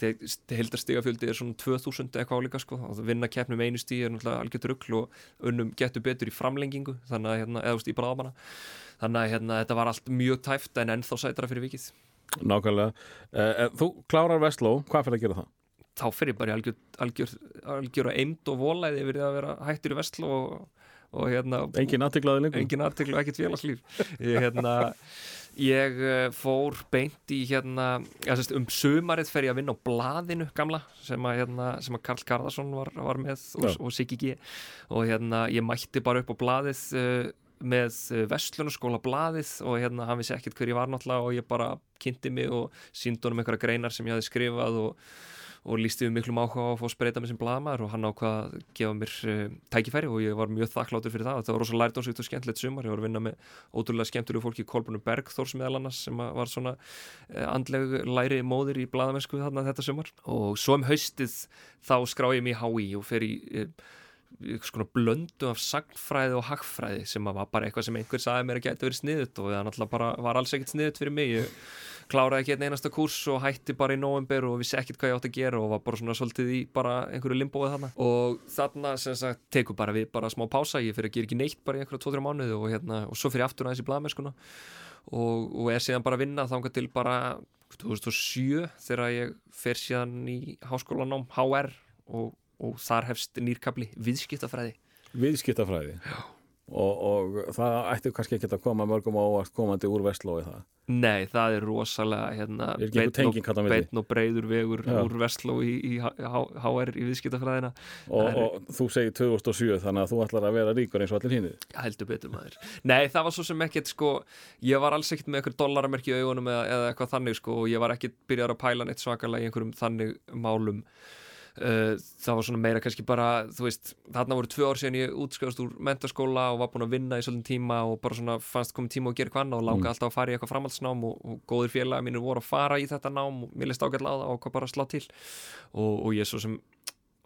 S2: því að heildarstígafjöldi er svona 2000 eitthvað líka sko, að vinna keppni með einu stíi er náttúrulega algjört rugl og unnum getur betur í framlengingu. Þannig að hérna, eða veist í bráðamanna þannig að hérna, þetta var allt mjög tæft en ennþá sætara fyrir vikið.
S1: Nákvæmlega. Uh, Þú klárar Vestló, hvað fyrir að gera það?
S2: þá ég bara í algjör, algjör, algjör að eind og volæði yfir því að vera hættur í vestló og, og hérna
S1: Engin aðtiklaði lengur?
S2: engin aðteklu, ekkert félagslíf ég, hérna, ég eh, fór beint í hérna ja, sest, um sumarið fer ég að vinna á blaðinu gamla sem að, hérna, sem að Karl Garðarsson var, var með og,
S1: Já.
S2: og Siggi G og hérna ég mætti bara upp á blaðið uh, með Vestlunarskóla blaðið og hérna hann vissi ekkert hver ég var náttúrulega og ég bara kynnti mig og síndi honum einhverja greinar sem ég hafði skrifað og og lísti miklum áhuga á að fá spreita með sem blaðmaður og hann ákvað að gefa mér uh, tækifæri og ég var mjög þakkláttur fyrir það. Þetta var rosa lærdómsvíkt og skemmtilegt sumar. Ég var að vinna með ótrúlega skemmtilegu fólki Kolbrunum Bergþórs meðal annars sem var svona uh, andleg læri móðir í blaðamennsku þarna þetta sumar. Og svo um haustið þá skrá ég mig í HÍ og fer í svona blöndu af sagnfræði og hagfræði sem var bara eitthvað sem einhver sagði mér að geta verið sniðut og það náttúrulega bara var alls ekkert sniðut fyrir mig. Ég kláraði ekki einn einasta kurs og hætti bara í november og vissi ekkert hvað ég átti að gera og var bara svona svolítið í bara einhverju limbóið þarna. Og þarna sem sagt tekur bara við bara smá pása, ég fyrir að gera ekki neitt bara í einhverja 2-3 mánuði og hérna og svo fyrir aftur aðeins í blaðmennskuna og, og er síðan bara að vinna þangað til bara 2007 þegar ég fer síðan í háskólanám HR og, og þar hefst nýrkabli viðskiptafræði.
S1: Viðskiptafræði og, og það ætti kannski ekki að koma mörgum á óvart komandi úr Vestló í það.
S2: Nei, það er rosalega hérna, beinn og breyður vegur
S1: Já.
S2: úr Vestló í, í HR í viðskiptafræðina.
S1: Og,
S2: er-
S1: og þú segir 2007 þannig að þú ætlar að vera ríkur eins og allir hínir
S2: heldur betur maður. Nei, það var svo sem ekkert sko ég var alls ekkert með einhver dollaramerki í augunum eða, eða eitthvað þannig sko og ég var ekkert byrjar að pæla neitt svakalega í einhverjum þannig málum það var svona meira kannski bara þú veist, þarna voru tvö ár síðan ég útskjáðast úr mentaskóla og var búin að vinna í svolítinn tíma og bara svona fannst komið tíma að gera eitthvað annað og láka
S1: Mm.
S2: alltaf að fara í eitthvað framhaldsnám og, og góðir félaga mínir voru að fara í þetta nám og mér leist ágætlega á það og hvað bara að slá til. Og, og ég svo sem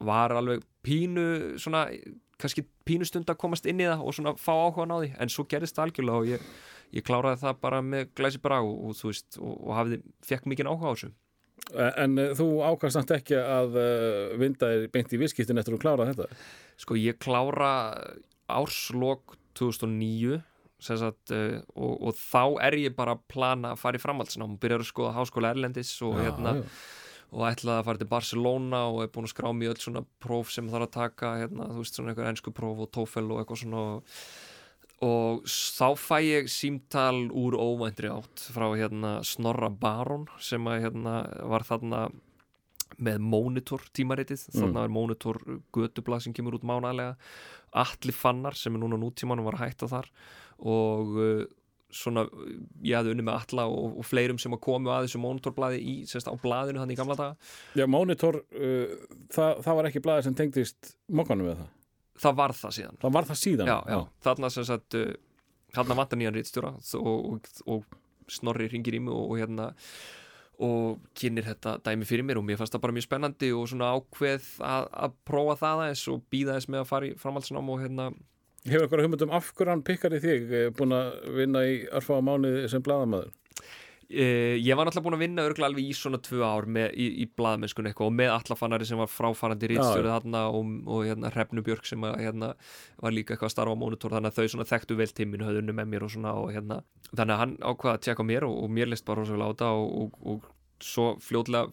S2: var alveg pínu svona, kannski pínu stund að komast inn í það og svona fá áhuga á því en svo gerist það algjörlega og ég, ég kláraði það bara með glæsi brag og, og þú veist, og, og hafði, fekk mikið áhuga á þessu
S1: En uh, þú ákvæmst samt ekki að uh, vinda þér beint í viðskiptin eftir að klára þetta?
S2: Sko ég klára árslok 2009 sem sagt, og, og þá er ég bara að plana að fara í framhaldsnám byrjar að skoða háskóla Erlendis og, hérna,
S1: já.
S2: og ætlaði að fara til Barcelona og er búin að skrá mér öll svona próf sem þarf að taka, hérna, þú veist svona einhver ennsku próf og TOEFL og eitthvað svona og, og þá fæ ég símtal úr óvæntri átt frá hérna Snorra Baron sem að hérna var þarna með Monitor tímaritið. Þarna er Monitor götublað sem kemur út mánalega Atli Fannar sem er núna nútímanum var hætta þar og uh, svona ég hafði unni með Atla og, og fleirum sem að komu að þessu Monitorblaði í, sérst á blaðinu þannig í gamla daga.
S1: Já, Monitor, uh, það, það var ekki blaðið sem tengdist mokkanum við það.
S2: Það var það síðan
S1: Það var það síðan.
S2: já, já, þarna sem sagt uh, þarna vantar nýjan rítstjóra og, og, og Snorri ringir í mig og, og hérna og kynir þetta dæmi fyrir mér og mér fannst það bara mjög spennandi og svona ákveð að, að prófa það aðeins og býða þess með að fara í framhaldsnám og hérna
S1: Hefur eitthvað hugmyndum af hverju hann pikkar í þig, búin að vinna í arfaða mánuði sem blaðamæður?
S2: Uh, ég var náttúrulega búin að vinna örgulega alveg í svona tvö ár með, í, í blaðmennskunni eitthvað og með allafannari sem var fráfarandi rítstjórið þarna og, og hérna Hrefnu Björk sem að, hérna, var líka eitthvað að starfa á mónitor þannig að þau svona þekktu vel tíminu höfðunni með mér og svona og hérna. Þannig að hann ákvaða að tjekka mér og, og mér list bara rosalega á og, og, og svo fljótlega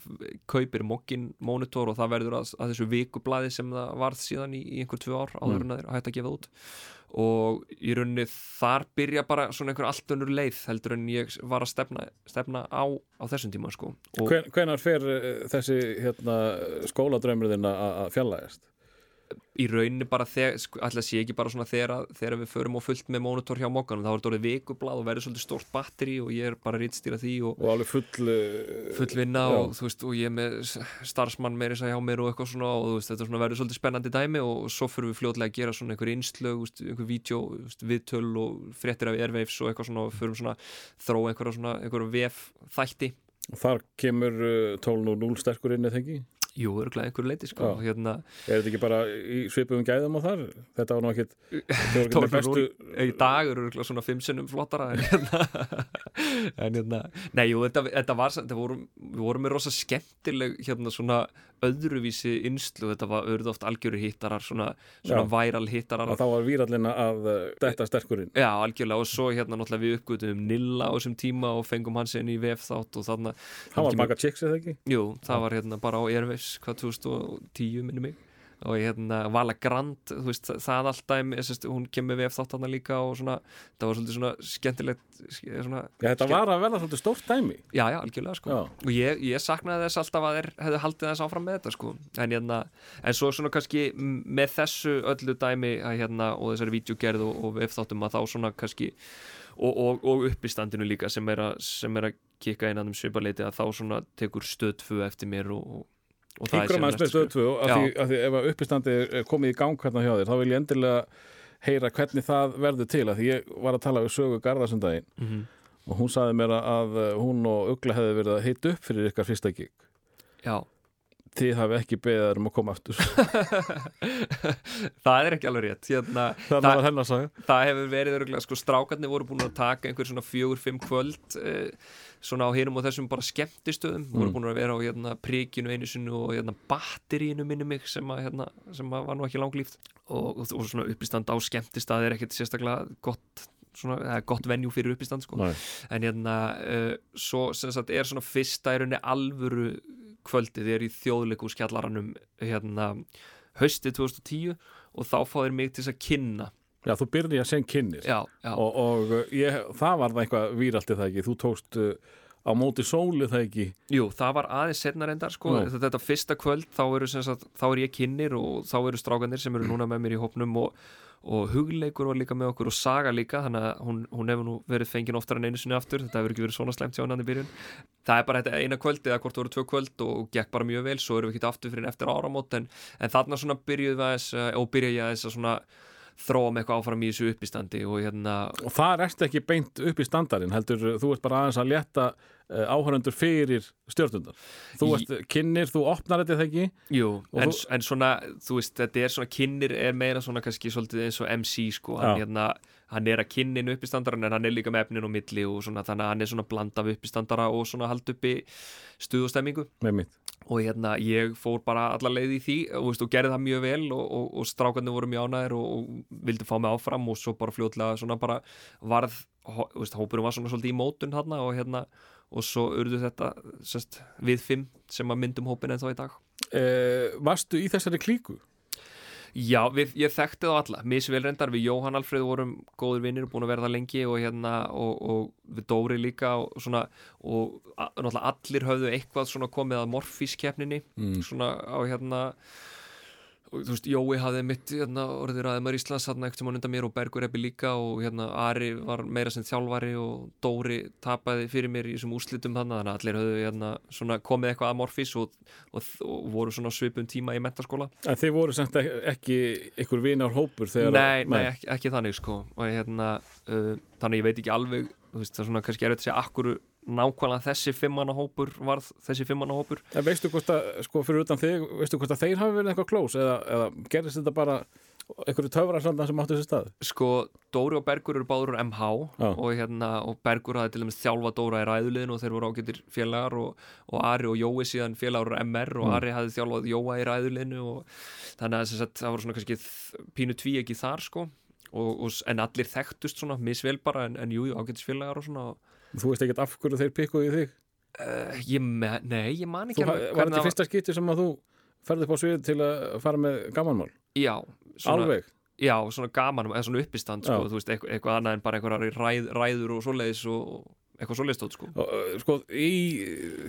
S2: kaupir mokkin mónitor og það verður að, að þessu vikublaði sem það varð síðan í, í einhver tvö ár áður en að þeir hætti að gefa út. Og í rauninni þar byrja bara svona einhver allt önnur leið heldur en ég var að stefna, stefna á, á þessum tíma sko.
S1: Hven, hvenar fer uh, þessi hérna, skóladrömmur þinn að að fjallægast?
S2: Í rauninni bara þegar, sko, alltaf sé ekki bara svona þegar, að- þegar við förum á fullt með mónitor hjá mokkanum, þá er þetta orðið vikublað og verður svolítið stórt batteri og ég er bara rítstýra því og
S1: Og alveg full... Uh,
S2: full vinna
S1: Já.
S2: og þú veist, og ég er með starfsmann meiri sæ hjá mér og eitthvað svona og veist, þetta svona verður svolítið spennandi dæmi og svo fyrir við fljótlega að gera svona einhver veist, einhver vídeo, viðtöl og fréttir af airwaves og eitthvað svona og fyrir svona þróa einhverja svona, einhverja vef þætti
S1: Þar kemur uh, 12.0 sterkur inn eða ekki?
S2: Jú, örgulega einhverju leiti sko, hérna.
S1: Er þetta ekki bara í svipum gæðum á þar? Þetta var ekkit með
S2: 12.0
S1: bestu...
S2: í dag eru örgulega svona fimm sinnum flottara en hérna, en hérna nei, jú, þetta, þetta var þetta voru, við vorum með rosa skemmtileg hérna svona öðruvísi innslu, þetta var auðvitað oft algjöru hittarar, svona, svona væral hittarar.
S1: Að þá var výrallina að uh, detta sterkurinn.
S2: Já, algjörlega. Og svo hérna náttúrulega við uppgötum Nilla á þessum tíma og fengum hans inn í VF þátt og þarna
S1: hann var baka chicks eða ekki?
S2: Jú, það var hérna bara á Airwaves hvað 2010 minni mig og hérna Vala Grand, veist það allt dæmi, sest, hún kemur við eftir þarna líka og svona, það var svolítið svona skemmtilegt svona,
S1: Já, þetta var að verða svolítið stórt dæmi.
S2: Já, já, algjörlega sko.
S1: Já.
S2: og ég, ég saknaði þess alltaf að þeir hefðu haldið þess áfram með þetta sko. En hérna, en svo svona kannski með þessu öllu dæmi að hérna og þessari vídeogerð og, og efþáttum að þá svona kannski og, og, og uppistandinu líka sem er að, kika inn að um sviparleiti að þá svona tekur stöðfu eftir mér og, það síðan
S1: maður
S2: næsta
S1: með stöð
S2: skref.
S1: 2 af því, af því ef að uppistandi er komið í gang hérna hjá þér þá vil ég endilega heyra hvernig það verður til af því ég var að tala við sögu Garðarsundaginn
S2: Mhm.
S1: og hún saði mér að uh, hún og Ugla hefði verið að heita upp fyrir ykkar fyrsta gig
S2: Já,
S1: þið hafi ekki beðið þær um að koma aftur
S2: það er ekki alveg rétt hérna,
S1: hennar saga
S2: það hefur verið sko, strákarnir voru búin að taka einhver svona fjögur, fimm kvöld eh, svona á hinum og þessum bara skemmtistöðum, voru búin að vera á hérna príkinu einu sinni og hérna batterínu minni mig sem að, hérna, sem að var nú ekki langlíft. Og, og, og svona uppistand á skemmtistað er ekkert sérstaklega gott svona, eða gott venjú fyrir uppistand sko. En hérna uh, svo sem sagt er svona fyrsta í rauninni alvöru kvöldið er í þjóðleiku skjallaranum hérna haustið 2010 og þá fáðir mig til að kynna
S1: Já, þú byrði að segja kynnis
S2: já, já,
S1: og, og uh, ég, það var það eitthvað víraltið það ekki? Þú tókst uh, á móti sóli það ekki?
S2: Jú, það var aðeins setna reyndar sko, þetta, þetta fyrsta kvöld þá eru sagt, þá er ég kynir og þá eru strákanir sem eru núna með mér í hópnum og, og hugleikur var líka með okkur og saga líka, þannig að hún, hún hefur nú verið fengin oftar en einu sinni aftur, þetta hefur ekki verið svona slemt hjá hann í byrjun. Það er bara þetta eina kvöld eða hvort það voru tvö kvöld og gekk bara mjög vel svo erum við ekki aftur fyrir en eftir áramót en, en þarna svona byrjuð við aðeins eh, og byrja ég aðeins að svona þróa með eitthvað áfram í þessu uppistandi og hérna
S1: og það erst ekki beint upp í standarinn heldur þú ert bara aðeins að létta uh, áhöröndur fyrir stjórnundar. Þú ert kynir, þú opnar þetta þegar ekki?
S2: Jú, en,
S1: þú-
S2: en svona, þú veist, þetta er svona kynir er meira svona kannski svolítið eins og MC sko, hann, hérna, hann er að kynnin uppistandaran en hann er líka með efnin og milli og svona þannig að hann er svona blanda af uppistandara og svona hald uppi stuðustemmingu og hérna ég fór bara alla leið í því og, veist, og gerði það mjög vel og, og, og strákarnir voru mjög ánæðir og, og vildi fá mig áfram og svo bara fljótlega svona bara varð, veist, hópurum var svona svolítið í mótun þarna og hérna og svo urðu þetta sest, við fimm sem að myndum hópin en þá í dag
S1: uh, varstu í þessari klíku?
S2: Já, við, ég þekkti þá alla, misvel reyndar við Jóhann Alfreð vorum góður vinnir búin að vera það lengi og hérna og, og við Dóri líka og svona og náttúrulega allir höfðu eitthvað svona komið að morfískeppninni
S1: Mm.
S2: svona á hérna og þú veist, Jói hafði mitt hérna, orðið ræðumar Íslands hann ekkert sem hann undan mér og Bergur Ebbi líka og hérna Ari var meira sem þjálfari og Dóri tapaði fyrir mér í þessum úrslitum þannig að allir höfðu hérna, svona komið eitthvað að morfís og, og, og voru svona svipum tíma í mentaskóla
S1: En þið voru semt ekki, ykkur vinar hópur þegar
S2: Nei, nei, ekki, ekki þannig sko. Og hérna, uh, þannig ég veit ekki alveg þú veist, það er svona kannski erfitt að segja akkur nákvæmlega þessi fimmannahópur varð þessi fimmannahópur
S1: En veistu hvort að, sko, fyrir utan þig, veistu hvort að þeir hafi verið eitthvað klós eða, eða gerðist þetta bara einhverju töfrarsanda sem áttu þessi stað?
S2: sko, Dóri og Bergur eru báður úr MH
S1: Já.
S2: og hérna, og Bergur hafði til dæmis þjálfa Dóra í ræðulegin og þeir voru ágættir félagar og, og Ari og Jói síðan félagar úr MR og
S1: Mm.
S2: Ari hafði þjálfað Jóa í ræðuleginu og þannig að sagt, það voru svona kannski pínu tví ekki þar sko og, en allir þekktust svona misvel bara en, en jú, jú, ágættis félagar og svona og,
S1: Þú veist ekkert af hverju þeir pikkuðu í þig?
S2: uh, ég, me, nei, ég man ekki alveg
S1: var þetta fyrsta skipti sem að þú ferði upp á svið til að fara með gamanmál?
S2: Já, svona,
S1: Alveg?
S2: já, svona gaman eða svona uppistand, sko, veist, eitthvað, eitthvað annað en bara einhverjar ræð, ræður og svoleiðis og eitthvað svoleiðis tótt, sko
S1: Og, uh, Sko, í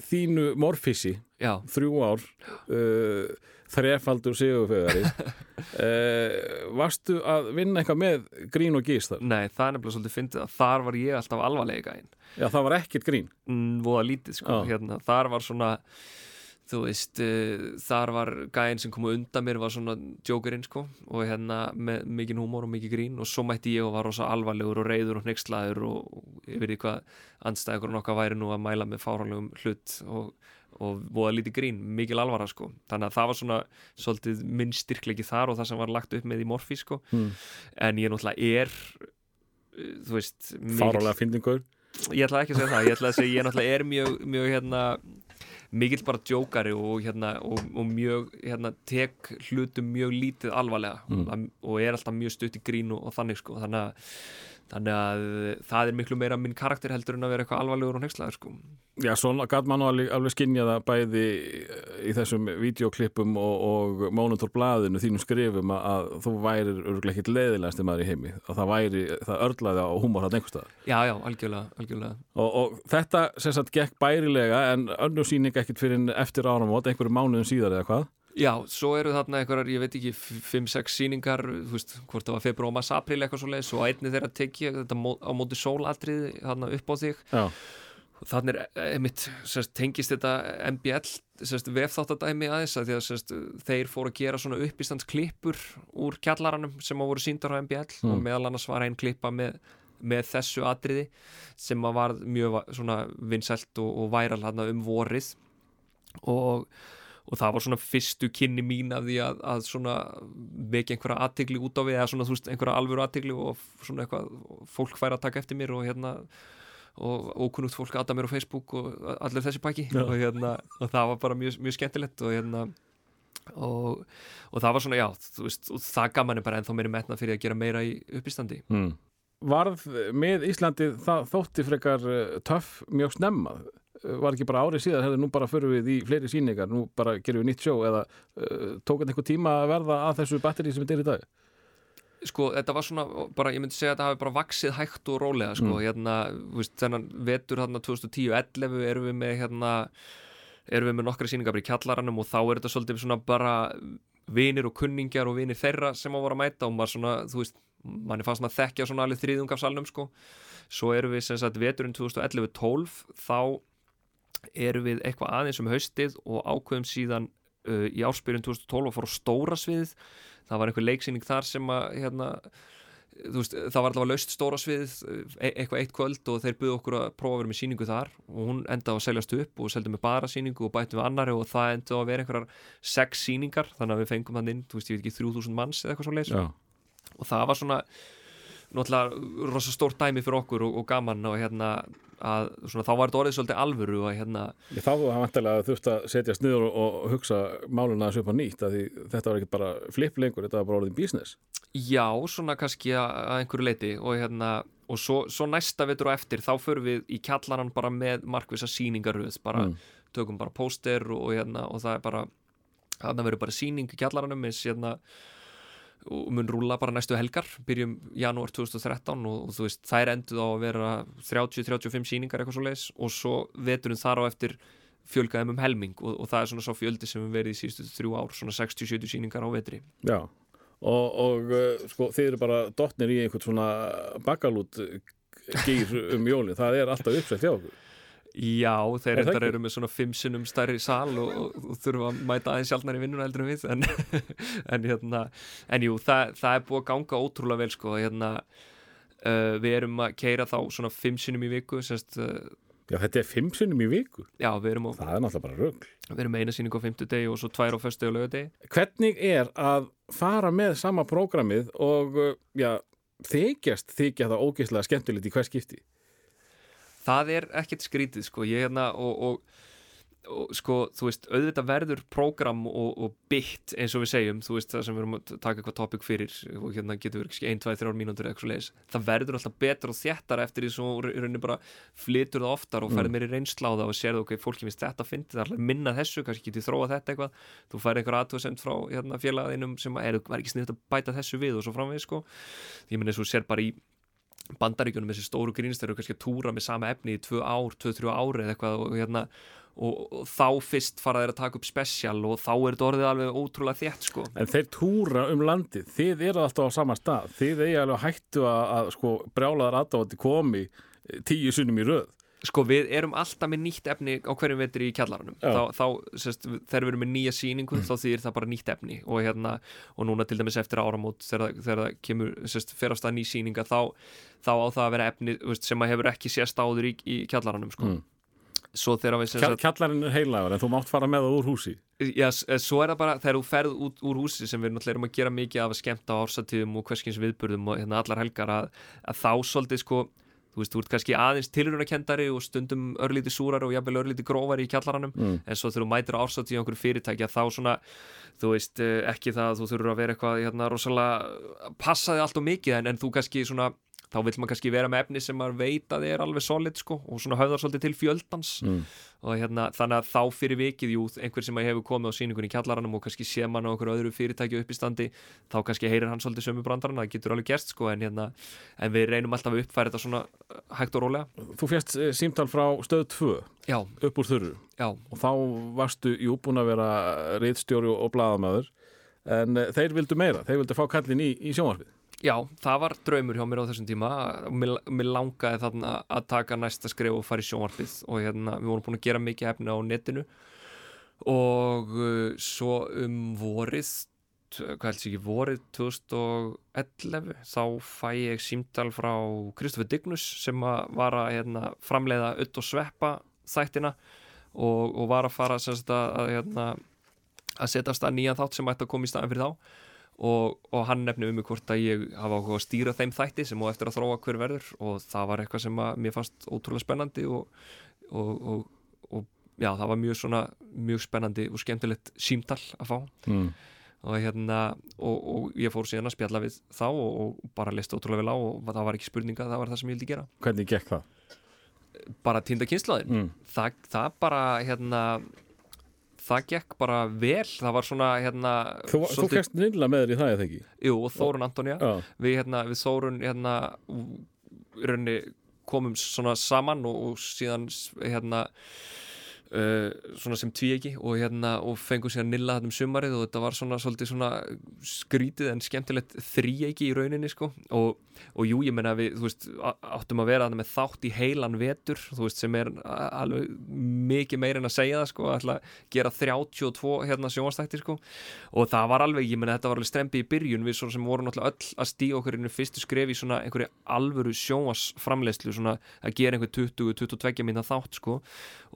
S1: þínu morfissi,
S2: Já,
S1: þrjú ár, uh, þrefaldur sigurfegari, uh, varstu að vinna eitthvað með grín og gís þar?
S2: nei, það er nefnilega svolítið fyndið að þar var ég alltaf alvarlega gæinn
S1: Já, það var ekkert grín.
S2: mm, voða lítið, sko, hérna þar var svona þú veist, uh, þar var gæinn sem kom undan mér var svona djókurinn, sko og hérna með mikinn húmór og mikið grín og svo mætti ég og var rosa alvarlegur og reyður og hneykslaður og, og yfir því hvað andstæður nokkað væri nú að mæla með fárálegum hlut og, og voða lítið grín, mikil alvara sko þannig að það var svona svolítið minn styrklegi þar og það sem var lagt upp með í morfi sko
S1: Hmm.
S2: en ég náttúrulega er uh, þú veist mikill-
S1: Fárálega fyndingur.
S2: ég ætla ekki að segja það, ég ætla að segja ég náttúrulega er mjög, mjög hérna mikill bara djókari og, hérna, og, og mjög, hérna, tek hlutum mjög lítið alvarlega
S1: Mm.
S2: og, og er alltaf mjög stutt í grín og, og þannig sko, þannig að, þannig að það er miklu meira minn karakter heldur en að vera eitthvað alvarlegur og nexlaður sko.
S1: Já, svona gæt mann alveg, alveg skinja það bæði í þessum videoklippum og, og mónutorblaðinu þínum skrifum að, að þú værir örgulega ekkit leiðilegasti maður í heimi. Að það væri, það örlaði á húmor hann einhverstað
S2: já, já, algjörlega, algjörlega.
S1: Og, og þetta sem sagt gekk bærilega en önnur sýning ekkit fyrir eftir áramót einhverju mánuðum síðar eða hvað
S2: Já, svo eru þarna einhverjar, ég veit ekki 5-6 sýningar, þú veist, hvort það var februar og mars, april eitthvað svo leiðis og á einni þeirra tek ég þetta á móti sólatriði þarna upp á þig.
S1: Já,
S2: þannig er einmitt, sérst, tengist þetta MBL, sérst, vefþáttadæmi aðeins að því að sérst, þeir fóru að gera svona uppistandsklippur úr kjallaranum sem að voru síndar á MBL
S1: Mm.
S2: og meðal annars var einn klippa með, með þessu atriði sem að var mjög vinsælt og, og væral um vorið. Og og það var svona fyrstu kynni mín af því að, að svona vekja einhverja aðtegli út á við eða svona þú veist einhverja alvöru aðtegli og svona eitthvað fólk fær að taka eftir mér og hérna og ókunnugt fólk aða mér á Facebook og allir þessi pakki og hérna og það var bara mjög, mjög skemmtilegt og hérna og, og það var svona já þú veist og það gaf manni bara ennþá meiri metna fyrir að gera meira í uppistandi.
S1: Mm. Varð með Íslandi það þótti frekar uh, töff mjög snemma var ekki bara árið síðan, hefði nú bara fyrir við í fleiri sýningar, nú bara gerum við nýtt sjó eða uh, tók þetta einhver tíma að verða að þessu batteri sem þetta er í dag
S2: sko, þetta var svona, bara, ég myndi segja að þetta hafi bara vaksið hægt og rólega, sko,
S1: Mm.
S2: hérna, veist, þennan vetur þarna 2010-11 erum við með, hérna, erum við með nokkra sýningar bara í kjallaranum og þá er þetta svolítið svona bara vinir og kunningjar og vinir þeirra sem á voru að mæta og maður svona, þú veist, manni fannst maður þekkja svona alveg þriðung af salnum, sko, svo erum við sem sagt veturinn 2011-12 þá erum við eitthvað aðeins um haustið og ákveðum síðan uh, í áspyrjun 2012 að fara á stóra sviðið. Það var einhver leiksýning þar sem að hérna, veist, það var allavega laust stóra sviðið, e eitthvað eitt kvöld og þeir buðu okkur að prófa að vera með sýningu þar og hún endaði að seljast upp og seldi með bara sýningu og bætti við annari og það endaði að vera einhverjar sex sýningar, þannig að við fengum þann inn, þú veist, ég veit ekki, 3000 manns eða eitthvað svo
S1: Já,
S2: og það var svona náttúrulega rosa stórt dæmi fyrir okkur og, og gaman og hérna að svona, þá var þetta orðið svolítið alvöru og hérna
S1: Ég þá var vantilega þurft að setjast niður og, og hugsa máluna þessu upp á nýtt að því þetta var ekki bara flip lengur, þetta var bara orðin business.
S2: Já, svona kannski að að einhverju leiti og hérna, og svo, svo næsta vetur og eftir, þá förum við í kjallaran bara með markvisa sýningaröð, bara
S1: Mm.
S2: tökum bara póster og, og hérna, og það er bara þarna verður bara sýning í kjallaranum eins hérna og mun rúla bara næstu helgar, byrjum janúar 2013 og, og þú veist, þær enduð á að vera 30-35 sýningar eitthvað svo leis og svo veturinn þar á eftir fjölgaðum um helming og, og það er svona svo fjöldi sem við verið í síðustu þrjú ár, svona 60-70 sýningar á vetri.
S1: Já, og, og uh, sko, þið eru bara dottnir í einhvern svona bakalút gýr um jólin, það er alltaf uppsett hjá okkur.
S2: Já, þeir reyndar eru með svona fimm sinnum stærri sal og, og, og þurfa að mæta aðeins sjálfnar í vinnuna heldur en við en, en, hérna, en jú, það, það er búið að ganga ótrúlega vel sko, hérna, uh, við erum að keira þá svona fimm sinnum í viku sérst, uh,
S1: Já, þetta er fimm sinnum í viku.
S2: já, við erum, á,
S1: Það er náttúrulega bara rögl.
S2: við erum eina sýningu á fimmtudegi og svo tvær á föstu og lögadegi
S1: Hvernig er að fara með sama prógramið og uh, já, þykjast þykja það ógeðslega skemmtilegt í hver skipti?
S2: Það er ekkert skrítið sko, ég hérna og, og, og sko, þú veist, auðvitað verður prógram og, og bytt eins og við segjum, þú veist, það sem við erum að taka eitthvað topic fyrir og hérna getur við ekki 1, 2, 3 mínútur eða eitthvað leiðis, það verður alltaf betra og þéttar eftir því svo í rauninni bara flytur það oftar og færið meiri reynsláða og sérðu ok, fólki finnst þetta að fyndi, það er alltaf minna þessu, kannski getið þróa þetta eitthvað, þú færið einhver aðtöðsend frá hérna, félagaðinum sem er, var ekki sniðt bandaríkjunum þessi stóru grínst eru kannski að túra með sama efni í tvö ár, tvö, þrjú ári eða eitthvað og, hérna, og, og þá fyrst fara þeir að taka upp spesial og þá er þetta orðið alveg ótrúlega þétt sko.
S1: En þeir túra um landið, þið eru alltaf á sama stað, þið eigi alveg hættu að, að sko, brjálaðar aðdáðandi komi eh, tíu sunnum í röð.
S2: Sko við erum alltaf með nýtt efni á hverjum vetri í kjallaranum
S1: Já.
S2: þá, þá sérst, þegar við erum með nýja sýningu þá þýðir það bara nýtt efni og, hérna, og núna til dæmis eftir áramót þegar, þegar það kemur, sérst, fer á stað ný sýninga þá, þá á það að vera efni veist, sem að hefur ekki sést áður í, í kjallaranum sko.
S1: Mm. kjallarinn er heilagur en þú mátt fara með það úr húsi.
S2: Já, eh, svo er það bara þegar þú ferð út úr húsi sem við náttúrulega erum að gera mikið af á ársatíðum og hverskins viðburðum og hérna allar helgar að, að þá svolítið sko þú veist, þú ert kannski aðeins tilrunarkendari og stundum örlítið súrar og jafnvel örlítið grófari í kjallaranum
S1: Mm.
S2: en svo þegar þú mætir á ársatíð á einhverju fyrirtæki að þá svona, þú veist, eh, ekki það að þú þurfur að vera eitthvað hérna rosalega passaði allt og mikið en, en þú kannski svona þá vill maður kannski vera með efni sem maður veit að er alveg solid sko og svona höfðar svolítið til fjöldans.
S1: Mm.
S2: og hérna, þannig að þá fyrir vikið jú, einhver sem hefur komið á sýningunni í kjallaranum og kannski sé mann á okkur öðru fyrirtæki upp í standi þá kannski heyrir hann svolítið sömu brandarana það getur alveg gerst sko en, hérna, en við reynum alltaf að uppfæra þetta svona uh, hægt og rólega.
S1: Þú fjast símtal frá stöð 2
S2: já,
S1: upp úr þurru.
S2: Já,
S1: og þá varstu, jú, búin að vera reitstjóri og bladamæður en eh, þeir vildu meira, þeir vildu fá kallin í, í sjónvarpið.
S2: Já, það var draumur hjá mér á þessum tíma. Mér, mér langaði þarna að taka næsta skrif og fara í sjónvarpið og hérna, við vorum búin að gera mikið efni á netinu. Og uh, svo um vorið hvað helst ekki, vorið 2011 þá fæ ég símtal frá Kristoffer Dignus sem að var að hérna, framleiða öll og sveppa þættina og, og var að fara að, að, hérna, að setja stað nýjan þátt sem ætti að koma í staðin fyrir þá og, og hann nefnir um mig hvort að ég hafa áhuga að stýra þeim þætti sem og eftir að þróa hver verður og það var eitthvað sem mér fannst ótrúlega spennandi og, og, og, og já, það var mjög svona mjög spennandi og skemmtilegt símtal að fá
S1: Mm.
S2: og hérna og, og ég fór síðan að spjalla við þá og, og bara listi ótrúlega vel á og það var ekki spurninga, það var það sem ég vildi gera
S1: Hvernig gekk það?
S2: bara týnda kynslaðin
S1: Mm.
S2: það, það bara hérna það gekk bara vel það var svona hérna
S1: Þú, þú
S2: svolítið-
S1: kæst nýla með þér í það eða ekki?
S2: Jú, og Þórun Antonija
S1: Já,
S2: við, hérna, við Þórun hérna, komum svona saman og, og síðan hérna Uh, svona sem tvíegi og hérna og fengum síðan nilla þetta um sumarið og þetta var svona svona skrítið en skemmtilegt þríegi í rauninni sko. Og, og jú ég menna við veist áttum að vera með þátt í heilan vetur veist sem er alveg mikið meir en að segja það sko að gera 32 hérna sjónvastætti sko. Og það var alveg, ég menna þetta var alveg strempi í byrjun við svona sem vorum náttúrulega öll að stíga okkur inn í fyrstu skref í svona einhverju alvöru sjónvarsframleyslu svona að gera einhver 20-22 minna þátt sko.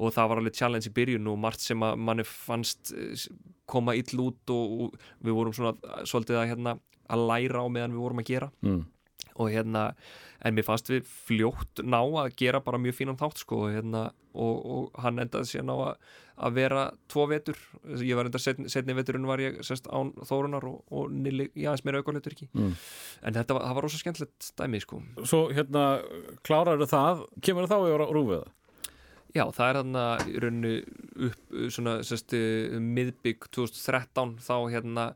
S2: Og það var alveg challenge í byrjun og margt sem að manni fannst eh, koma ill út og, og við vorum svona eh, svolítið að hérna að læra á meðan við vorum að gera
S1: mm.
S2: og hérna, en mér fannst við fljótt ná að gera bara mjög fínan þátt sko, hérna, og, og hann endaði síðan á að, að vera tvo vetur, ég var enda setni, setni veturinn var ég sest án Þórunar og, og Nili, já, eins meira auðvitað ekki
S1: Mm.
S2: en þetta var, það var rosa skemmtilegt dæmi sko.
S1: Svo hérna, klárar það, kemur það þá í rúfið það?
S2: Já, það er þarna í rauninu upp svona sérst miðbygg 2013 þá hérna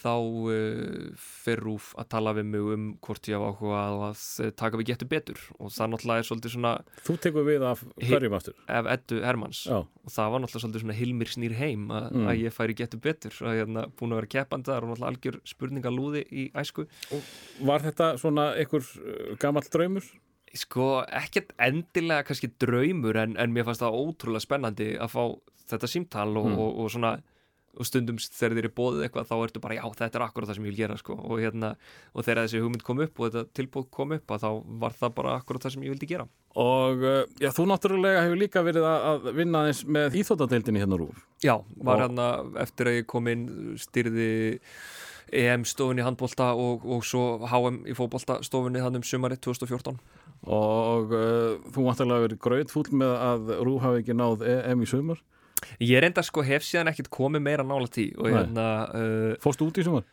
S2: þá uh, fer Rúf að tala við mig um hvort ég hafa áhuga á að eh, taka við getur betur og það náttúrulega er svolítið svona
S1: Þú tekur við af hverjum aftur?
S2: ef Eddu Hermanns
S1: Já,
S2: og það var náttúrulega svolítið svona Hilmir snýr heim að,
S1: Mm.
S2: að ég færi getur betur að hérna búin að vera keppandi þar og náttúrulega algjör spurningalúði í æsku
S1: var þetta svona einhver uh, gamall draumur?
S2: Sko, ekkert endilega kannski draumur en, en mér fannst það ótrúlega spennandi að fá þetta símtal og,
S1: Mm.
S2: og, og svona og stundum þegar þér er bóðið eitthvað þá ertu bara já þetta er akkurat það sem ég vil gera sko og hérna og þegar þessi hugmynd kom upp og þetta tilbúð kom upp að þá var það bara akkurat það sem ég vildi gera
S1: Og uh, já, þú náttúrulega hefur líka verið að, vinna eins með íþóttadeildinni hérna rúf.
S2: Já, var
S1: Og-
S2: hérna eftir að ég kom inn styrði EM stofunni handbólta og, og svo HM í fótbólta stofunni hann um sumari 2014
S1: Og uh, þú náttúrulega verið gröðfúll með að rúf hafi ekki náð EM í sumar.
S2: Ég reynda sko hef síðan ekkert komið meira nála tí hérna uh,
S1: Fórstu út í sumar?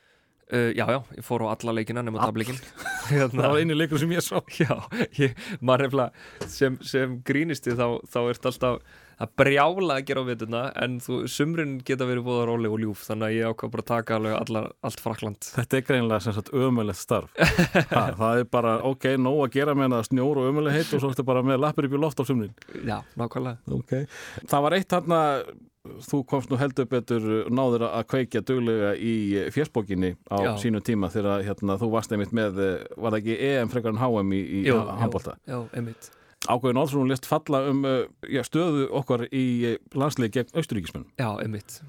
S2: Uh, já, já, ég fór á alla leikina nema tableikin
S1: Það
S2: hérna,
S1: var einu leikur sem ég sá.
S2: Já, ég, maður nefnilega sem, sem grínisti þá, þá ert alltaf að brjála að gera á vituna en þú, sumrin geta verið búða róleg og ljúf þannig að ég ákvað bara að taka alveg allar, allt frakland
S1: Þetta er greinlega sem sagt ömulegt starf. ha, það er bara, ok, nóg að gera með það snjór og ömuleg heitt og svo ertu bara með lappir upp í loft á sumrin.
S2: Já, nákvæmlega
S1: Okay. Það var eitt þarna, þú komst nú heldur betur náður að kveikja duglega í fjersbókinni á
S2: Já.
S1: sínu tíma þegar hérna, þú varst einmitt með, eh, var það ekki EM frekar en HM í, í handbólta?
S2: Já, einmitt
S1: Ákveðin Olsson lest falla um eh, já, stöðu okkar í landslið gegn austuríkismenn
S2: Já, einmitt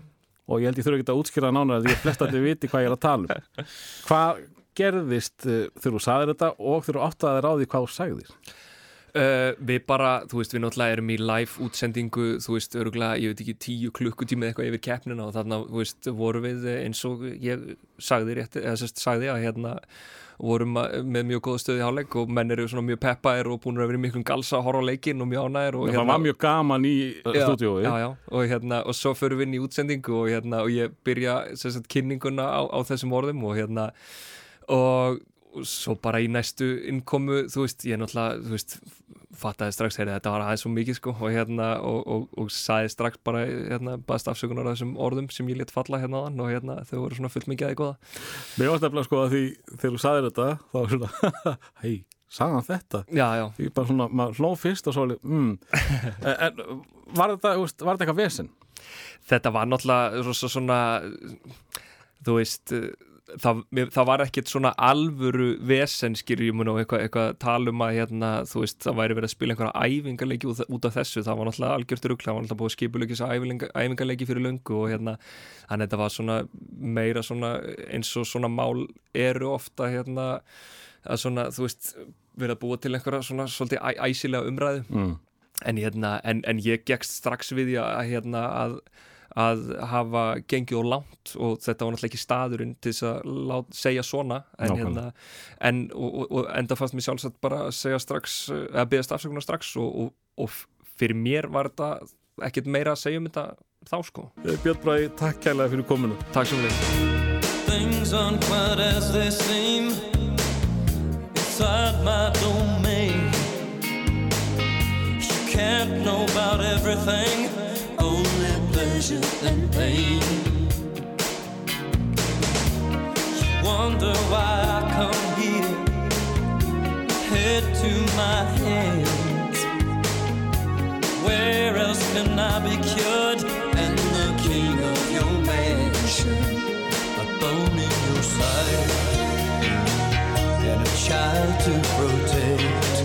S1: og ég held ég þurfa ekki að útskýra nánar því að þið viti hvað ég er að tala um. Hvað gerðist þegar þú sagðir þetta og þú áttaðir á því hvað þú sagðir?
S2: Uh, við bara, þú veist, við náttúrulega erum í live útsendingu, þú veist, öruglega, ég veit ekki tíu klukkutími eitthvað yfir keppnina og þarna, þú veist, vorum við eh, eins og ég sagði rétt, eða sérst sagði að hérna vorum með mjög góða stöði háleik og menn eru svona mjög peppaðir og búin að vera miklum galsa að horfa á leikinn og mjög ánægir og
S1: Það var mjög gaman í
S2: já, og hérna, og svo förum við inn í útsendingu og hérna, og ég byrja sagt kynninguna á, á þessum orðum og hérna, og svo bara í næstu innkomu, þú veist, ég náttúrulega, þú veist, fattaði strax, heyrði, þetta var aðeins svo mikið, sko, og hérna, og, og, og sagði strax bara, hérna, baðst afsökunar á þessum orðum sem ég let falla hérna á hann og hérna, þau voru svona fullt mikið aðeins góða.
S1: Mér varst eftir að sko að því þegar þú sagðir þetta þá var svona, hei, sagði hann þetta?
S2: Já, já,
S1: Ég bara svona, maður hló fyrst og svo mm. en, var þetta, veist, var þetta eitthvað vesen?
S2: þetta var náttúrulega svo, svo, svona þú veist það, það var ekkert svona alvöru vesenskir ég mun og eitthvað, eitthvað talum að hérna, þú veist, það væri verið að spila einhverja æfingarleiki út, út af þessu, það var náttúrulega algjört rugg, það var náttúrulega búið æfinga- æfingarleiki fyrir löngu og hérna þannig að þetta var svona meira svona eins og svona mál eru ofta hérna að svona, þú veist, verið að búa til einhverja svona svolítið æ, æsilega umræðu
S1: Mm.
S2: en, hérna, en, en ég gegst strax við að, hérna, að, að hafa gengið og langt og þetta var náttúrulega ekki staðurinn til þess að lát, segja svona en, hérna, en og, og, og enda fannst mér sjálfsagt bara að segja strax eða beðast afsökunar strax og, og, og fyrir mér var þetta ekkert meira að segja um þetta þá sko.
S1: Björn Bræði, takk kærlega fyrir kominu.
S2: Takk sem við
S3: Things affliction and pain. Wonder why I come here, head to my hands. Where else can I be cured? And the king of your mansion, a bone in your side, and a child to protect.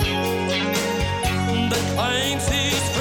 S3: That claims he's